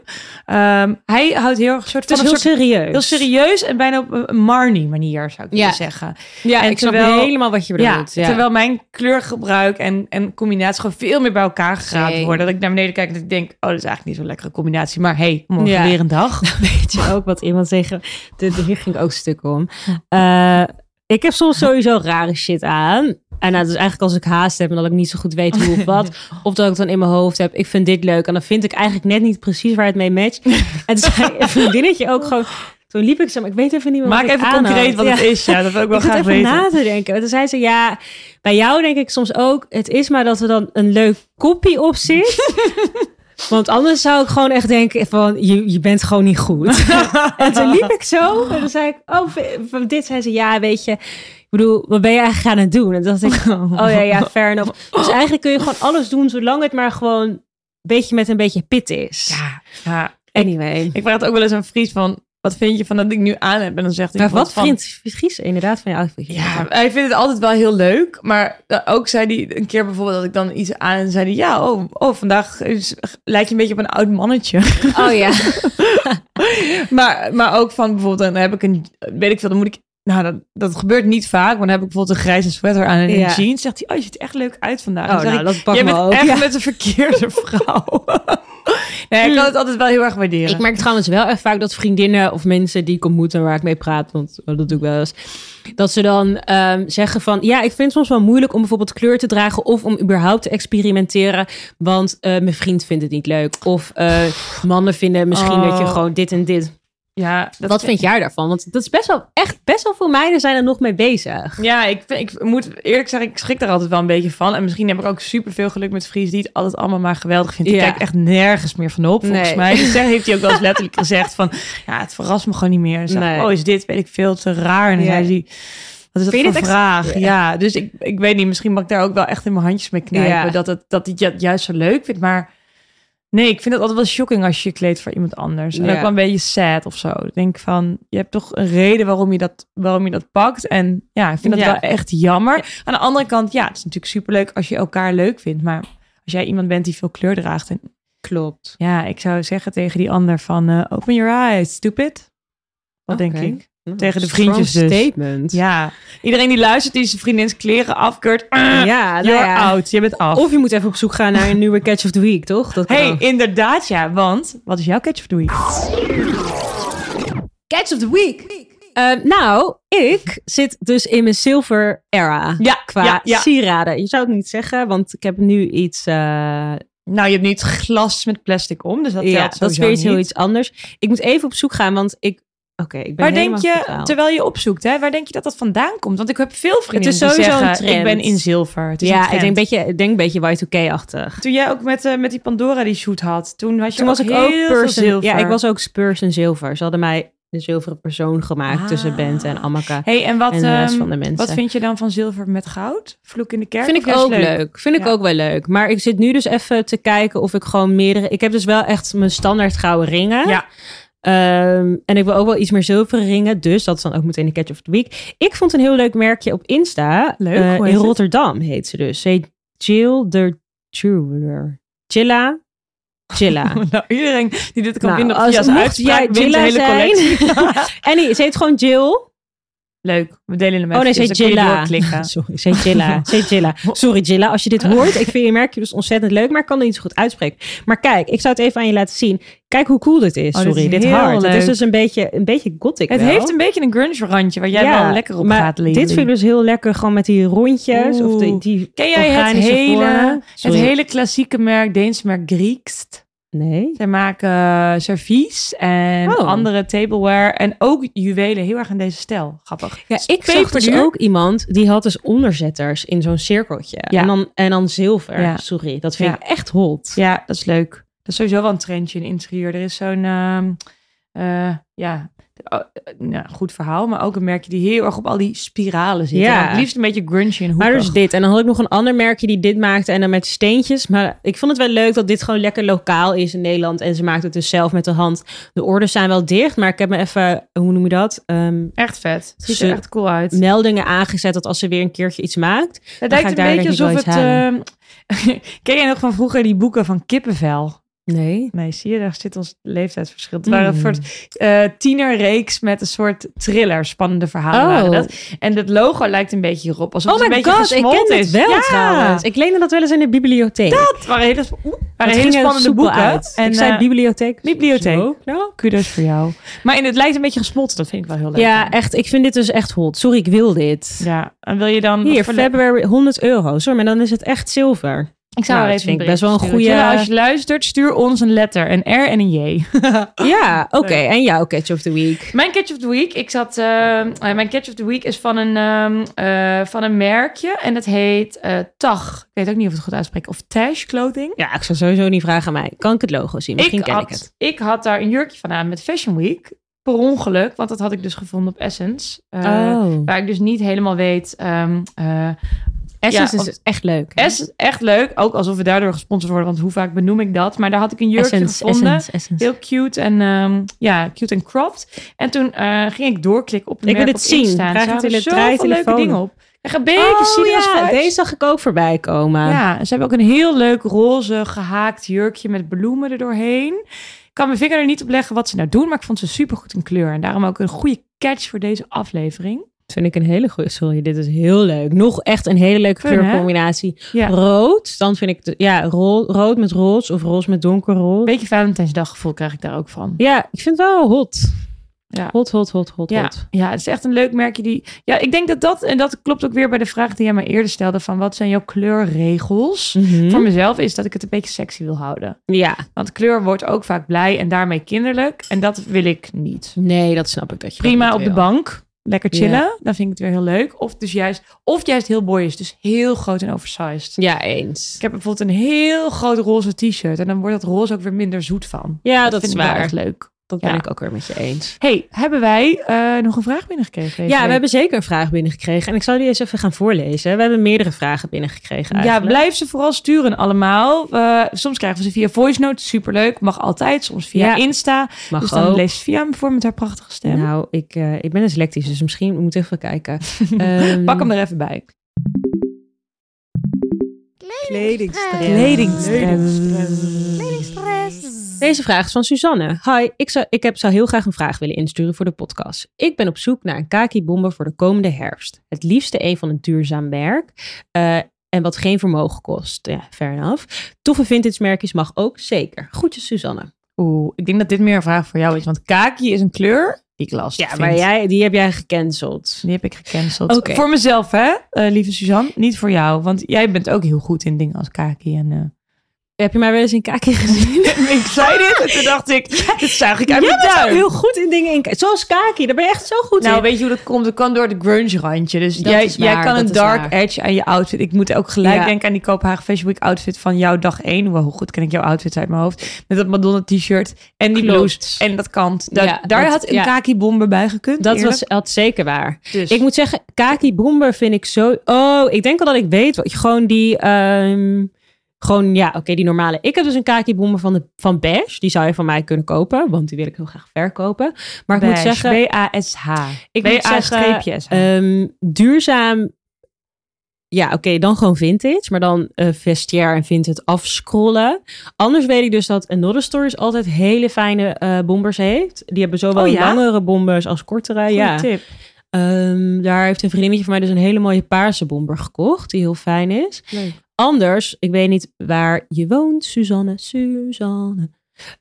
Speaker 2: Ehm, hij houdt heel erg soort van
Speaker 1: heel
Speaker 2: een soort
Speaker 1: serieus.
Speaker 2: heel serieus en bijna op een Marnie manier zou ik
Speaker 1: Ja.
Speaker 2: willen zeggen.
Speaker 1: Ja,
Speaker 2: En
Speaker 1: ik snap
Speaker 2: terwijl-
Speaker 1: helemaal wat je
Speaker 2: Ja,
Speaker 1: bedoelt. Ja,
Speaker 2: terwijl mijn kleurgebruik en, en combinatie gewoon veel meer bij elkaar gegaan
Speaker 1: Same.
Speaker 2: worden. Dat ik naar beneden kijk en ik denk, oh, dat is eigenlijk niet zo'n lekkere combinatie. Maar hey, morgen
Speaker 1: Ja.
Speaker 2: weer een dag.
Speaker 1: weet je ook wat iemand zeggen. Dit, hier ging ook stuk om. Eh, ik heb soms sowieso rare shit aan. En nou, dus eigenlijk als ik haast heb en dat ik niet zo goed weet hoe of wat. Of dat ik het dan in mijn hoofd heb. Ik vind dit leuk. En dan vind ik eigenlijk net niet precies waar het mee matcht. En toen zei een vriendinnetje ook gewoon... Toen liep ik zo, maar ik weet even niet meer
Speaker 2: Maak
Speaker 1: wat
Speaker 2: even concreet wat
Speaker 1: Ja.
Speaker 2: het is. Ja, dat wil ik wel
Speaker 1: Ik
Speaker 2: graag
Speaker 1: even
Speaker 2: weten.
Speaker 1: na te denken. En toen zei ze, ja, bij jou denk ik soms ook... Het is maar dat er dan een leuk kopie op zit. Want anders zou ik gewoon echt denken van, je, je bent gewoon niet goed. en toen liep ik zo. En dan zei ik, oh, van dit zei ze, ja, weet je... Ik bedoel, wat ben je eigenlijk gaan het doen? En toen dacht ik, oh ja, ja, fair enough. Dus eigenlijk kun je gewoon alles doen, zolang het maar gewoon een beetje met een beetje pit is.
Speaker 2: Ja, ja.
Speaker 1: Anyway.
Speaker 2: Ik vraag het ook wel eens aan Fries van, wat vind je van dat ik nu aan heb? En dan zegt hij,
Speaker 1: Maar wat vriend Gies inderdaad van je outfit?
Speaker 2: Ja, hij vindt het altijd wel heel leuk. Maar dan ook zei hij een keer bijvoorbeeld dat ik dan iets aan en zei hij, ja, oh, oh vandaag is, lijkt je een beetje op een oud mannetje.
Speaker 1: Oh ja.
Speaker 2: maar, maar ook van bijvoorbeeld, dan heb ik een, weet ik veel, dan moet ik, nou, dat, dat gebeurt niet vaak, maar dan heb ik bijvoorbeeld een grijze sweater aan en een
Speaker 1: Ja.
Speaker 2: jeans. Zegt hij, oh, je ziet er echt leuk uit vandaag.
Speaker 1: Oh, nou,
Speaker 2: ik,
Speaker 1: dat pakt
Speaker 2: jij
Speaker 1: me
Speaker 2: bent
Speaker 1: ook.
Speaker 2: echt
Speaker 1: Ja.
Speaker 2: met de verkeerde vrouw. Nee, ik kan het altijd wel heel erg waarderen.
Speaker 1: Ik merk trouwens wel echt vaak dat vriendinnen of mensen die ik ontmoet en waar ik mee praat, want dat doe ik wel eens, dat ze dan ehm, zeggen van, ja, ik vind het soms wel moeilijk om bijvoorbeeld kleur te dragen of om überhaupt te experimenteren, want eh, mijn vriend vindt het niet leuk. Of eh, mannen vinden misschien dat je
Speaker 2: Oh.
Speaker 1: gewoon dit en dit.
Speaker 2: Ja, dat
Speaker 1: Wat vind jij daarvan? Want dat is best wel, echt best wel veel meiden zijn er nog mee bezig.
Speaker 2: Ja, ik, ik moet eerlijk zeggen, ik schrik daar altijd wel een beetje van. En misschien heb ik ook super veel geluk met Fries die het altijd allemaal maar geweldig vindt.
Speaker 1: Ja.
Speaker 2: kijkt echt nergens meer van op, volgens
Speaker 1: Nee.
Speaker 2: mij. Dus daar heeft hij ook wel eens letterlijk gezegd van, ja, het verrast me gewoon niet meer. En zei,
Speaker 1: Nee.
Speaker 2: oh, is dit, weet ik veel, te raar. En dan
Speaker 1: Ja.
Speaker 2: zei hij, wat is dat voor vraag?
Speaker 1: Ja.
Speaker 2: Ja. dus ik, ik weet niet, misschien mag ik daar ook wel echt in mijn handjes mee knijpen. Dat, het, dat hij het juist zo leuk vindt, maar... Nee, ik vind het altijd wel shocking als je je kleedt voor iemand anders. En
Speaker 1: Ja.
Speaker 2: ook wel een beetje sad of zo. Ik denk van, je hebt toch een reden waarom je dat, waarom je dat pakt. En ja, ik vind dat
Speaker 1: Ja.
Speaker 2: wel echt jammer. Aan de andere kant, ja, het is natuurlijk superleuk als je elkaar leuk vindt. Maar als jij iemand bent die veel kleur draagt. En
Speaker 1: Klopt.
Speaker 2: ja, ik zou zeggen tegen die ander van, eh, open your eyes, stupid. Wat denk
Speaker 1: Oké.
Speaker 2: Ik? Tegen de vriendjes dus.
Speaker 1: statement.
Speaker 2: Ja, iedereen die luistert die zijn vriendins kleren afkeurt.
Speaker 1: ja, nou
Speaker 2: You're
Speaker 1: ja.
Speaker 2: out, je bent af.
Speaker 1: Of je moet even op zoek gaan naar een nieuwe Catch of the Week, toch? Dat
Speaker 2: hey,
Speaker 1: ook.
Speaker 2: inderdaad ja, want wat is jouw catch of the week?
Speaker 1: Catch of the Week. Eh, nou, ik zit dus in mijn silver era
Speaker 2: Ja,
Speaker 1: qua
Speaker 2: ja, ja.
Speaker 1: sieraden. Je zou het niet zeggen, want ik heb nu iets... eh,
Speaker 2: Nou, je hebt niet glas met plastic om, dus dat
Speaker 1: ja,
Speaker 2: telt
Speaker 1: dat is weer iets heel iets anders. Ik moet even op zoek gaan, want ik... Oké, ik ben
Speaker 2: Waar denk je, terwijl je opzoekt, hè, waar denk je dat dat vandaan komt? Want ik heb veel vrienden die
Speaker 1: een
Speaker 2: zeggen, ik ben in zilver. Het is een
Speaker 1: Ja, ik denk een beetje, denk een beetje Y2K-achtig.
Speaker 2: Toen jij ook met, eh, met die Pandora die shoot had, toen was je
Speaker 1: Toen was ik
Speaker 2: heel
Speaker 1: ook person,
Speaker 2: zilver.
Speaker 1: Ja, ik was ook Spurs en zilver. Ze hadden mij de zilveren persoon gemaakt
Speaker 2: Ah.
Speaker 1: tussen Bente en Amaka.
Speaker 2: Hey, en wat,
Speaker 1: en de rest
Speaker 2: ehm,
Speaker 1: van de mensen.
Speaker 2: wat vind je dan van zilver met goud? Vloek in de kerk?
Speaker 1: Vind ik ook leuk. Vind ik ook wel leuk. Maar ik zit nu dus even te kijken of ik gewoon meerdere... Ik heb dus wel echt mijn standaard gouden ringen.
Speaker 2: Ja.
Speaker 1: Ehm, en ik wil ook wel iets meer zilveren ringen. Dus dat is dan ook meteen de catch of the week. Ik vond een heel leuk merkje op Insta.
Speaker 2: Leuk,
Speaker 1: Eh, in
Speaker 2: het?
Speaker 1: Rotterdam heet ze dus. Ze heet Jill de Jeweler. Chilla. Chilla.
Speaker 2: Nou, iedereen die dit kan
Speaker 1: Nou,
Speaker 2: vinden
Speaker 1: als-
Speaker 2: via zijn uitspraak,
Speaker 1: jij
Speaker 2: de
Speaker 1: Jilla
Speaker 2: hele
Speaker 1: zijn-
Speaker 2: collectie.
Speaker 1: en die, ze heet gewoon Jill.
Speaker 2: Leuk, we delen hem
Speaker 1: Oh nee,
Speaker 2: even.
Speaker 1: ze heet Jilla. Sorry, Jilla. Sorry Jilla, als je dit hoort. Ik vind je merkje dus ontzettend leuk, maar ik kan het niet zo goed uitspreken. Maar kijk, ik zou het even aan je laten zien. Kijk hoe cool dit is.
Speaker 2: Oh, dit
Speaker 1: Sorry,
Speaker 2: is
Speaker 1: dit,
Speaker 2: heel
Speaker 1: hart. Het is
Speaker 2: leuk.
Speaker 1: dus een beetje, een beetje gothic
Speaker 2: Het
Speaker 1: wel.
Speaker 2: heeft een beetje een grunge randje waar jij
Speaker 1: Ja,
Speaker 2: wel lekker op
Speaker 1: maar
Speaker 2: gaat leven.
Speaker 1: Dit vind ik dus heel lekker, gewoon met die rondjes. Of
Speaker 2: Oeh.
Speaker 1: die
Speaker 2: Ken jij het hele,
Speaker 1: vormen.
Speaker 2: het
Speaker 1: Sorry.
Speaker 2: hele klassieke merk, Deense merk Griekst?
Speaker 1: Nee.
Speaker 2: Zij maken eh, servies en
Speaker 1: Oh.
Speaker 2: andere tableware en ook juwelen. Heel erg in deze stijl. Grappig.
Speaker 1: Ja,
Speaker 2: Is
Speaker 1: ik zag dus ook iemand die had dus onderzetters in zo'n cirkeltje.
Speaker 2: Ja.
Speaker 1: En, dan, en dan zilver.
Speaker 2: Ja.
Speaker 1: Sorry, dat vind
Speaker 2: Ja.
Speaker 1: ik echt hot.
Speaker 2: Ja, dat is leuk. Dat is sowieso wel een trendje in interieur. Er is zo'n, ehm, eh, ja, nou, goed verhaal, maar ook een merkje die heel erg op al die spiralen zit.
Speaker 1: Ja.
Speaker 2: En Het liefst een beetje grungy en hoekig.
Speaker 1: Maar dus dit. En dan had ik nog een ander merkje die dit maakte. En dan met steentjes. Maar ik vond het wel leuk dat dit gewoon lekker lokaal is in Nederland. En ze maakt het dus zelf met de hand. De orders zijn wel dicht. Maar ik heb me even, hoe noem je dat? Ehm,
Speaker 2: Echt vet. Het ziet er echt cool uit.
Speaker 1: meldingen aangezet dat als ze weer een keertje iets maakt.
Speaker 2: Het
Speaker 1: ga
Speaker 2: lijkt
Speaker 1: ik
Speaker 2: een
Speaker 1: daar
Speaker 2: beetje
Speaker 1: denk ik wel
Speaker 2: alsof het... ehm, Ken jij nog van vroeger die boeken van Kippenvel?
Speaker 1: Nee.
Speaker 2: Nee, zie je, daar zit ons leeftijdsverschil. Het waren een
Speaker 1: Mm.
Speaker 2: soort eh tienerreeks met een soort thriller, spannende verhalen waren
Speaker 1: Oh.
Speaker 2: dat. En het logo lijkt een beetje hierop, alsof
Speaker 1: Oh
Speaker 2: het een beetje
Speaker 1: god, ik
Speaker 2: gesmolten
Speaker 1: ken het wel
Speaker 2: ja,
Speaker 1: trouwens. Ik leende dat wel eens in de bibliotheek.
Speaker 2: Het waren hele, waren hele spannende boeken.
Speaker 1: uit.
Speaker 2: En,
Speaker 1: ik zei
Speaker 2: eh,
Speaker 1: bibliotheek.
Speaker 2: bibliotheek.
Speaker 1: Zo.
Speaker 2: Nou, kudos voor jou. Maar in, het lijkt een beetje gesmolten, dat vind ik wel heel leuk.
Speaker 1: Ja, echt. Ik vind dit dus echt hot. Sorry, ik wil dit.
Speaker 2: Ja, en wil je dan...
Speaker 1: Hier, February 100 euro. Sorry, maar dan is het echt zilver.
Speaker 2: Ik zou
Speaker 1: Nou,
Speaker 2: er
Speaker 1: dat
Speaker 2: even
Speaker 1: vind ik best wel een goede-
Speaker 2: Als je luistert, stuur ons een letter. Een R en een J.
Speaker 1: Ja, oké. En jouw catch of the week?
Speaker 2: Mijn catch of the week. Ik zat. eh, eh, mijn catch of the week is van een, ehm, eh, van een merkje. En het heet Tag. Ik weet ook niet of het goed uitspreek. Of Tash Clothing.
Speaker 1: Ja, ik zou sowieso niet vragen aan mij. Kan ik het logo zien? Misschien
Speaker 2: ik,
Speaker 1: ken
Speaker 2: had,
Speaker 1: ik het.
Speaker 2: ik had daar een jurkje van aan met Fashion Week. Per ongeluk. Want dat had ik dus gevonden op Essence.
Speaker 1: Oh.
Speaker 2: Waar ik dus niet helemaal weet. eh,
Speaker 1: Essence
Speaker 2: ja,
Speaker 1: is echt leuk. hè?
Speaker 2: Essence, echt leuk. Ook alsof we daardoor gesponsord worden. Want hoe vaak benoem ik dat? Maar daar had ik een jurkje
Speaker 1: Essence,
Speaker 2: gevonden.
Speaker 1: Essence.
Speaker 2: Heel cute en ehm, ja, cute en cropped. En toen eh, ging ik doorklikken op de
Speaker 1: Ik wil het zien.
Speaker 2: Insta. En
Speaker 1: Krijg tele-
Speaker 2: zoveel leuke dingen op. Ik een beetje
Speaker 1: Oh ja, deze zag ik ook voorbij komen.
Speaker 2: Ja, ze hebben ook een heel leuk roze gehaakt jurkje met bloemen er doorheen. Ik kan mijn vinger er niet op leggen wat ze nou doen, maar ik vond ze super goed in kleur. En daarom ook een goede catch voor deze aflevering.
Speaker 1: Dat vind ik een hele goede. Sorry, dit is heel leuk. Nog echt een hele leuke kleurcombinatie.
Speaker 2: Ja,
Speaker 1: Rood, dan vind ik... De, ja, ro- rood met roze of roze met donkerroze.
Speaker 2: een beetje Valentijnsdag gevoel krijg ik daar ook van.
Speaker 1: Ja, ik vind het wel hot.
Speaker 2: Ja.
Speaker 1: Hot, hot, hot, hot,
Speaker 2: Ja,
Speaker 1: hot.
Speaker 2: ja, het is echt een leuk merkje die. Ja, ik denk dat dat en dat klopt ook weer bij de vraag die jij mij eerder stelde van wat zijn jouw kleurregels?
Speaker 1: Mhm.
Speaker 2: Voor mezelf is dat ik het een beetje sexy wil houden.
Speaker 1: Ja,
Speaker 2: Want kleur wordt ook vaak blij en daarmee kinderlijk. En dat wil ik niet.
Speaker 1: nee, dat snap ik dat je
Speaker 2: Prima op de bank. Lekker chillen.
Speaker 1: Ja.
Speaker 2: Dan vind ik het weer heel leuk. Of dus juist, of juist heel boyish. Dus heel groot en oversized.
Speaker 1: Ja, eens.
Speaker 2: Ik heb bijvoorbeeld een heel groot roze t-shirt. En dan wordt dat roze ook weer minder zoet van.
Speaker 1: Ja, dat,
Speaker 2: vind
Speaker 1: is
Speaker 2: ik wel
Speaker 1: waar.
Speaker 2: echt leuk.
Speaker 1: Dat ben
Speaker 2: Ja.
Speaker 1: ik ook weer met je eens.
Speaker 2: hey, hebben wij eh, nog een vraag binnengekregen?
Speaker 1: Ja,
Speaker 2: week?
Speaker 1: we hebben zeker een vraag binnengekregen. En ik zal die eens even gaan voorlezen. We hebben meerdere vragen binnengekregen
Speaker 2: Ja,
Speaker 1: eigenlijk.
Speaker 2: blijf ze vooral sturen allemaal. Eh, soms krijgen we ze via voice note, superleuk. Mag altijd, soms via
Speaker 1: Ja.
Speaker 2: Insta.
Speaker 1: Mag
Speaker 2: dus dan
Speaker 1: ook.
Speaker 2: leest Via hem voor met haar prachtige stem.
Speaker 1: Nou, ik, eh, ik ben dyslectisch, dus misschien moet ik even kijken. Ehm,
Speaker 2: Pak hem er even bij.
Speaker 1: Kledingstress.
Speaker 2: Kledingstress.
Speaker 3: Kledingstress.
Speaker 1: Deze vraag is van Suzanne. Hi, ik zou, ik heb, zou heel graag een vraag willen insturen voor de podcast. Ik ben op zoek naar een kaki-bomber voor de komende herfst. Het liefste een van een duurzaam merk. eh, en wat geen vermogen kost. Ja, fair enough. Toffe vintage merkjes mag ook, zeker. Groetjes, Suzanne.
Speaker 2: Oeh, ik denk dat dit meer een vraag voor jou is. Want kaki is een kleur die ik lastig
Speaker 1: Ja,
Speaker 2: vind.
Speaker 1: maar jij, die heb jij gecanceld.
Speaker 2: Die heb ik gecanceld. Voor mezelf, hè, eh, lieve Suzanne. Niet voor jou. Want jij bent ook heel goed in dingen als kaki. En, eh,
Speaker 1: Heb je mij wel eens in kaki gezien?
Speaker 2: ik zei dit en toen dacht ik, dit zuig ik uit
Speaker 1: Jij
Speaker 2: mijn duim.
Speaker 1: heel goed in dingen in kaki. Zoals kaki, daar ben je echt zo goed
Speaker 2: Nou,
Speaker 1: in.
Speaker 2: weet je hoe dat komt? Dat kan door het grunge randje. Dus
Speaker 1: Dat
Speaker 2: jij,
Speaker 1: is
Speaker 2: jij
Speaker 1: waar,
Speaker 2: kan
Speaker 1: dat
Speaker 2: een dark
Speaker 1: waar.
Speaker 2: edge aan je outfit. Ik moet ook gelijk
Speaker 1: Ja.
Speaker 2: denken aan die Kopenhagen Fashion Week outfit van jouw dag 1. Wow, hoe goed ken ik jouw outfit uit mijn hoofd. Met dat Madonna t-shirt en die
Speaker 1: Klopt.
Speaker 2: blouse en dat kant. Da-
Speaker 1: Ja,
Speaker 2: daar
Speaker 1: dat-
Speaker 2: had een
Speaker 1: ja.
Speaker 2: kaki bomber bij gekund.
Speaker 1: Dat
Speaker 2: eerlijk.
Speaker 1: was had zeker waar.
Speaker 2: Dus.
Speaker 1: Ik moet zeggen, Kaki Bomber vind ik zo... Oh, ik denk al dat ik weet. wat- Gewoon die... ehm, gewoon, ja, oké, die normale. Ik heb dus een Kaki Bomber van, de, van Beige. Die zou je van mij kunnen kopen. Want die wil ik heel graag verkopen. Maar ik moet zeggen...
Speaker 2: B-A-S-H.
Speaker 1: Ik moet zeggen,
Speaker 2: B-A-S-H.
Speaker 1: ehm, duurzaam... Ja, oké, dan gewoon vintage. Maar dan eh vestiaire en vintage afscrollen. Anders weet ik dus dat Another Stories altijd hele fijne eh bombers heeft. Die hebben zowel
Speaker 2: Oh ja?
Speaker 1: langere bombers als kortere.
Speaker 2: Goeie
Speaker 1: ja.
Speaker 2: tip.
Speaker 1: Ehm, daar heeft een vriendinnetje van mij dus een hele mooie paarse bomber gekocht. Die heel fijn is.
Speaker 2: Leuk.
Speaker 1: Anders, ik weet niet waar je woont, Suzanne, Suzanne.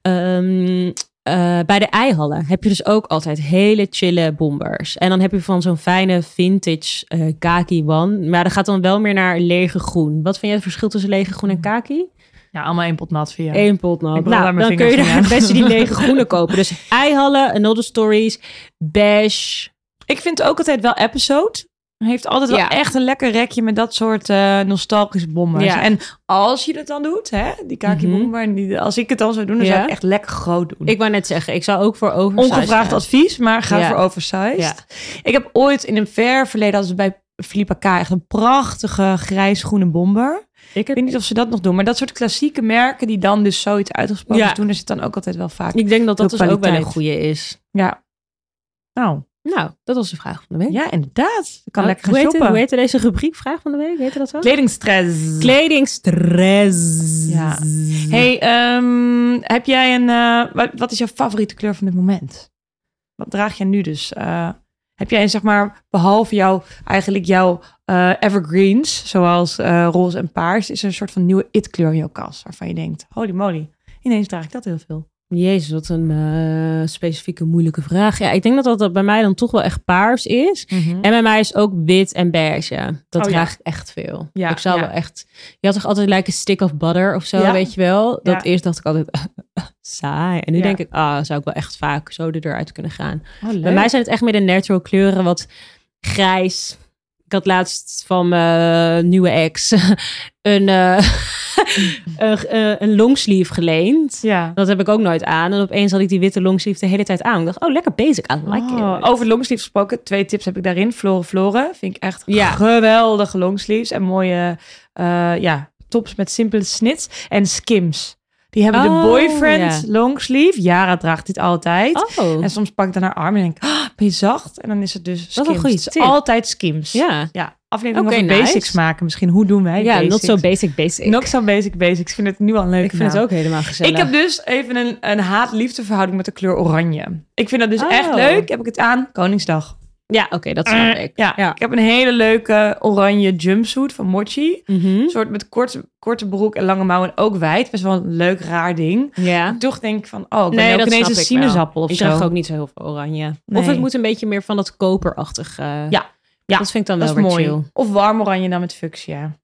Speaker 1: Ehm, eh, bij de eihallen heb je dus ook altijd hele chille bombers. En dan heb je van zo'n fijne vintage eh, kaki one. Maar dat gaat dan wel meer naar lege groen. Wat vind jij het verschil tussen lege groen en kaki?
Speaker 2: Ja, allemaal één pot nat jou.
Speaker 1: Eén pot nat. Nou,
Speaker 2: daar
Speaker 1: dan kun je daar het beste die lege groene kopen. Dus eihallen, Another Stories, Beige.
Speaker 2: Ik vind ook altijd wel episode. Heeft altijd wel
Speaker 1: Ja.
Speaker 2: echt een lekker rekje met dat soort eh, nostalgische bombers.
Speaker 1: Ja.
Speaker 2: En als je dat dan doet, hè, die kaki
Speaker 1: Mhm.
Speaker 2: bomber, als ik het dan zou doen, dan zou
Speaker 1: Ja.
Speaker 2: ik echt lekker groot doen.
Speaker 1: Ik wou net zeggen, ik zou ook voor oversized
Speaker 2: Ongevraagd
Speaker 1: gaan.
Speaker 2: advies, maar ga voor oversized.
Speaker 1: Ja.
Speaker 2: Ik heb ooit in een ver verleden, als bij Philippa K, echt een prachtige grijs-groene bomber.
Speaker 1: Ik heb
Speaker 2: weet niet of ze dat nog doen, maar dat soort klassieke merken die dan dus zoiets uitgesproken
Speaker 1: Ja.
Speaker 2: doen, daar zit dan ook altijd wel vaak.
Speaker 1: Ik denk dat dat dus ook wel een goede is.
Speaker 2: Ja. Nou,
Speaker 1: Nou, dat was de vraag van de week.
Speaker 2: ja, inderdaad. Ik kan
Speaker 1: Nou,
Speaker 2: lekker
Speaker 1: hoe,
Speaker 2: gaan
Speaker 1: heette,
Speaker 2: shoppen.
Speaker 1: hoe heette deze rubriek? Vraag van de week? Heette dat zo?
Speaker 2: Kledingstress.
Speaker 1: Kledingstress.
Speaker 2: Ja. Hey, ehm, heb jij een. eh, wat, wat is jouw favoriete kleur van dit moment? Wat draag jij nu dus? Eh, heb jij zeg maar, behalve jouw, eigenlijk jouw eh, evergreens, zoals roze en paars, is er een soort van nieuwe it-kleur in jouw kast waarvan je denkt: holy moly, ineens draag ik dat heel veel.
Speaker 1: Jezus, wat een eh, specifieke moeilijke vraag. Ja, ik denk dat dat bij mij dan toch wel echt paars is. En bij mij is ook wit en beige. Dat
Speaker 2: Mhm. Oh, ja.
Speaker 1: draag ik echt veel.
Speaker 2: Ja,
Speaker 1: ik zou
Speaker 2: ja.
Speaker 1: wel echt... Je had toch altijd like een stick of butter of zo, weet je wel? Dat eerst dacht ik altijd, saai. En nu denk ik, ah, zou ik wel echt vaak zo eruit kunnen gaan.
Speaker 2: Oh.
Speaker 1: Bij mij zijn het echt meer de natural kleuren, wat grijs. Ik had laatst van mijn nieuwe ex een, eh, een, eh, een longsleeve geleend.
Speaker 2: Ja.
Speaker 1: Dat heb ik ook nooit aan. En opeens had ik die witte longsleeve de hele tijd aan. Ik dacht, oh, lekker basic. I like
Speaker 2: Oh,
Speaker 1: it.
Speaker 2: over longsleeves gesproken, twee tips heb ik daarin. Floren Floren vind ik echt
Speaker 1: Ja.
Speaker 2: geweldige longsleeves. En mooie eh, ja, tops met simpele snits. En skims. Die hebben de
Speaker 1: Oh,
Speaker 2: boyfriend
Speaker 1: ja.
Speaker 2: longsleeve. Yara draagt dit altijd.
Speaker 1: Oh,
Speaker 2: En soms pak ik dan haar arm en denk ik, ah, ben je zacht? En dan is het dus skims.
Speaker 1: Dat is
Speaker 2: altijd skims.
Speaker 1: ja.
Speaker 2: Ja, aflevering
Speaker 1: Oké,
Speaker 2: over
Speaker 1: nice.
Speaker 2: basics maken. Misschien, hoe doen wij
Speaker 1: Ja,
Speaker 2: basics?
Speaker 1: not so basic basic.
Speaker 2: Not so basic basics. Ik vind het nu al een leuke
Speaker 1: ik vind het ook helemaal gezellig.
Speaker 2: Ik heb dus even een, een haat-liefde verhouding met de kleur oranje. Ik vind dat dus
Speaker 1: Oh.
Speaker 2: echt leuk. Heb ik het aan? Koningsdag.
Speaker 1: Ja, oké, dat snap ik.
Speaker 2: Ja,
Speaker 1: Ja.
Speaker 2: ik heb een hele leuke oranje jumpsuit van Mochi.
Speaker 1: Mhm.
Speaker 2: Een soort met korte, korte broek en lange mouwen en ook wijd. Best wel een leuk, raar ding.
Speaker 1: Ja.
Speaker 2: Toch denk ik van, oh, ik ben
Speaker 1: Nee,
Speaker 2: ook
Speaker 1: dat
Speaker 2: ineens
Speaker 1: snap
Speaker 2: een
Speaker 1: ik
Speaker 2: sinaasappel of
Speaker 1: Ik
Speaker 2: zo.
Speaker 1: draag ook niet zo heel veel oranje. Of het moet een beetje meer van dat koperachtig. eh,
Speaker 2: Ja. Ja,
Speaker 1: dat vind ik dan
Speaker 2: Dat
Speaker 1: wel weer
Speaker 2: mooi.
Speaker 1: chill.
Speaker 2: Of warm oranje dan met fuchsia.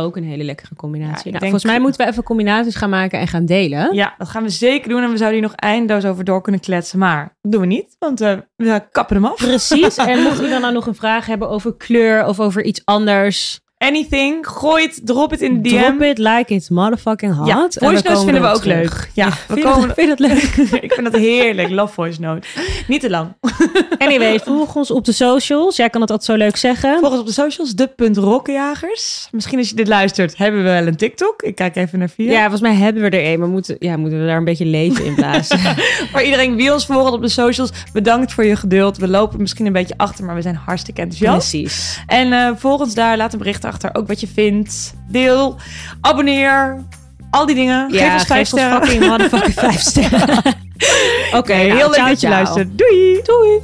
Speaker 1: Ook een hele lekkere combinatie. Nou,
Speaker 2: denk-
Speaker 1: volgens mij moeten we even combinaties gaan maken en gaan delen.
Speaker 2: Ja, dat gaan we zeker doen. En we zouden hier nog eindeloos over door kunnen kletsen. Maar dat doen we niet, want eh, we kappen hem af.
Speaker 1: Precies. En mocht iemand nou nog een vraag hebben over kleur of over iets anders,
Speaker 2: Anything, gooi het, drop het in de DM.
Speaker 1: drop it like it's motherfucking hot.
Speaker 2: Ja, voice notes vinden we ook
Speaker 1: terug.
Speaker 2: leuk. Ja, we
Speaker 1: Vind
Speaker 2: komen...
Speaker 1: dat, vind dat leuk?
Speaker 2: ik vind dat heerlijk. Love voice note. Niet te lang.
Speaker 1: Anyway, volg ons op de socials. Jij kan het altijd zo leuk zeggen.
Speaker 2: Volg ons op de socials, de.rokkenjagers. Misschien als je dit luistert, hebben we wel een TikTok. Ik kijk even naar vier.
Speaker 1: Ja, volgens mij hebben we er een. Maar moeten, ja, moeten we daar een beetje leven in blazen.
Speaker 2: Voor iedereen wie ons volgt op de socials, bedankt voor je geduld. We lopen misschien een beetje achter, maar we zijn hartstikke enthousiast.
Speaker 1: Precies.
Speaker 2: En eh volg ons daar, laat een bericht achter, ook wat je vindt. Deel, abonneer. Al die dingen.
Speaker 1: Ja,
Speaker 2: geef ons vijf sterren.
Speaker 1: fucking motherfucking vijf sterren. Oké, nou,
Speaker 2: heel leuk dat je luistert. Doei. Doei.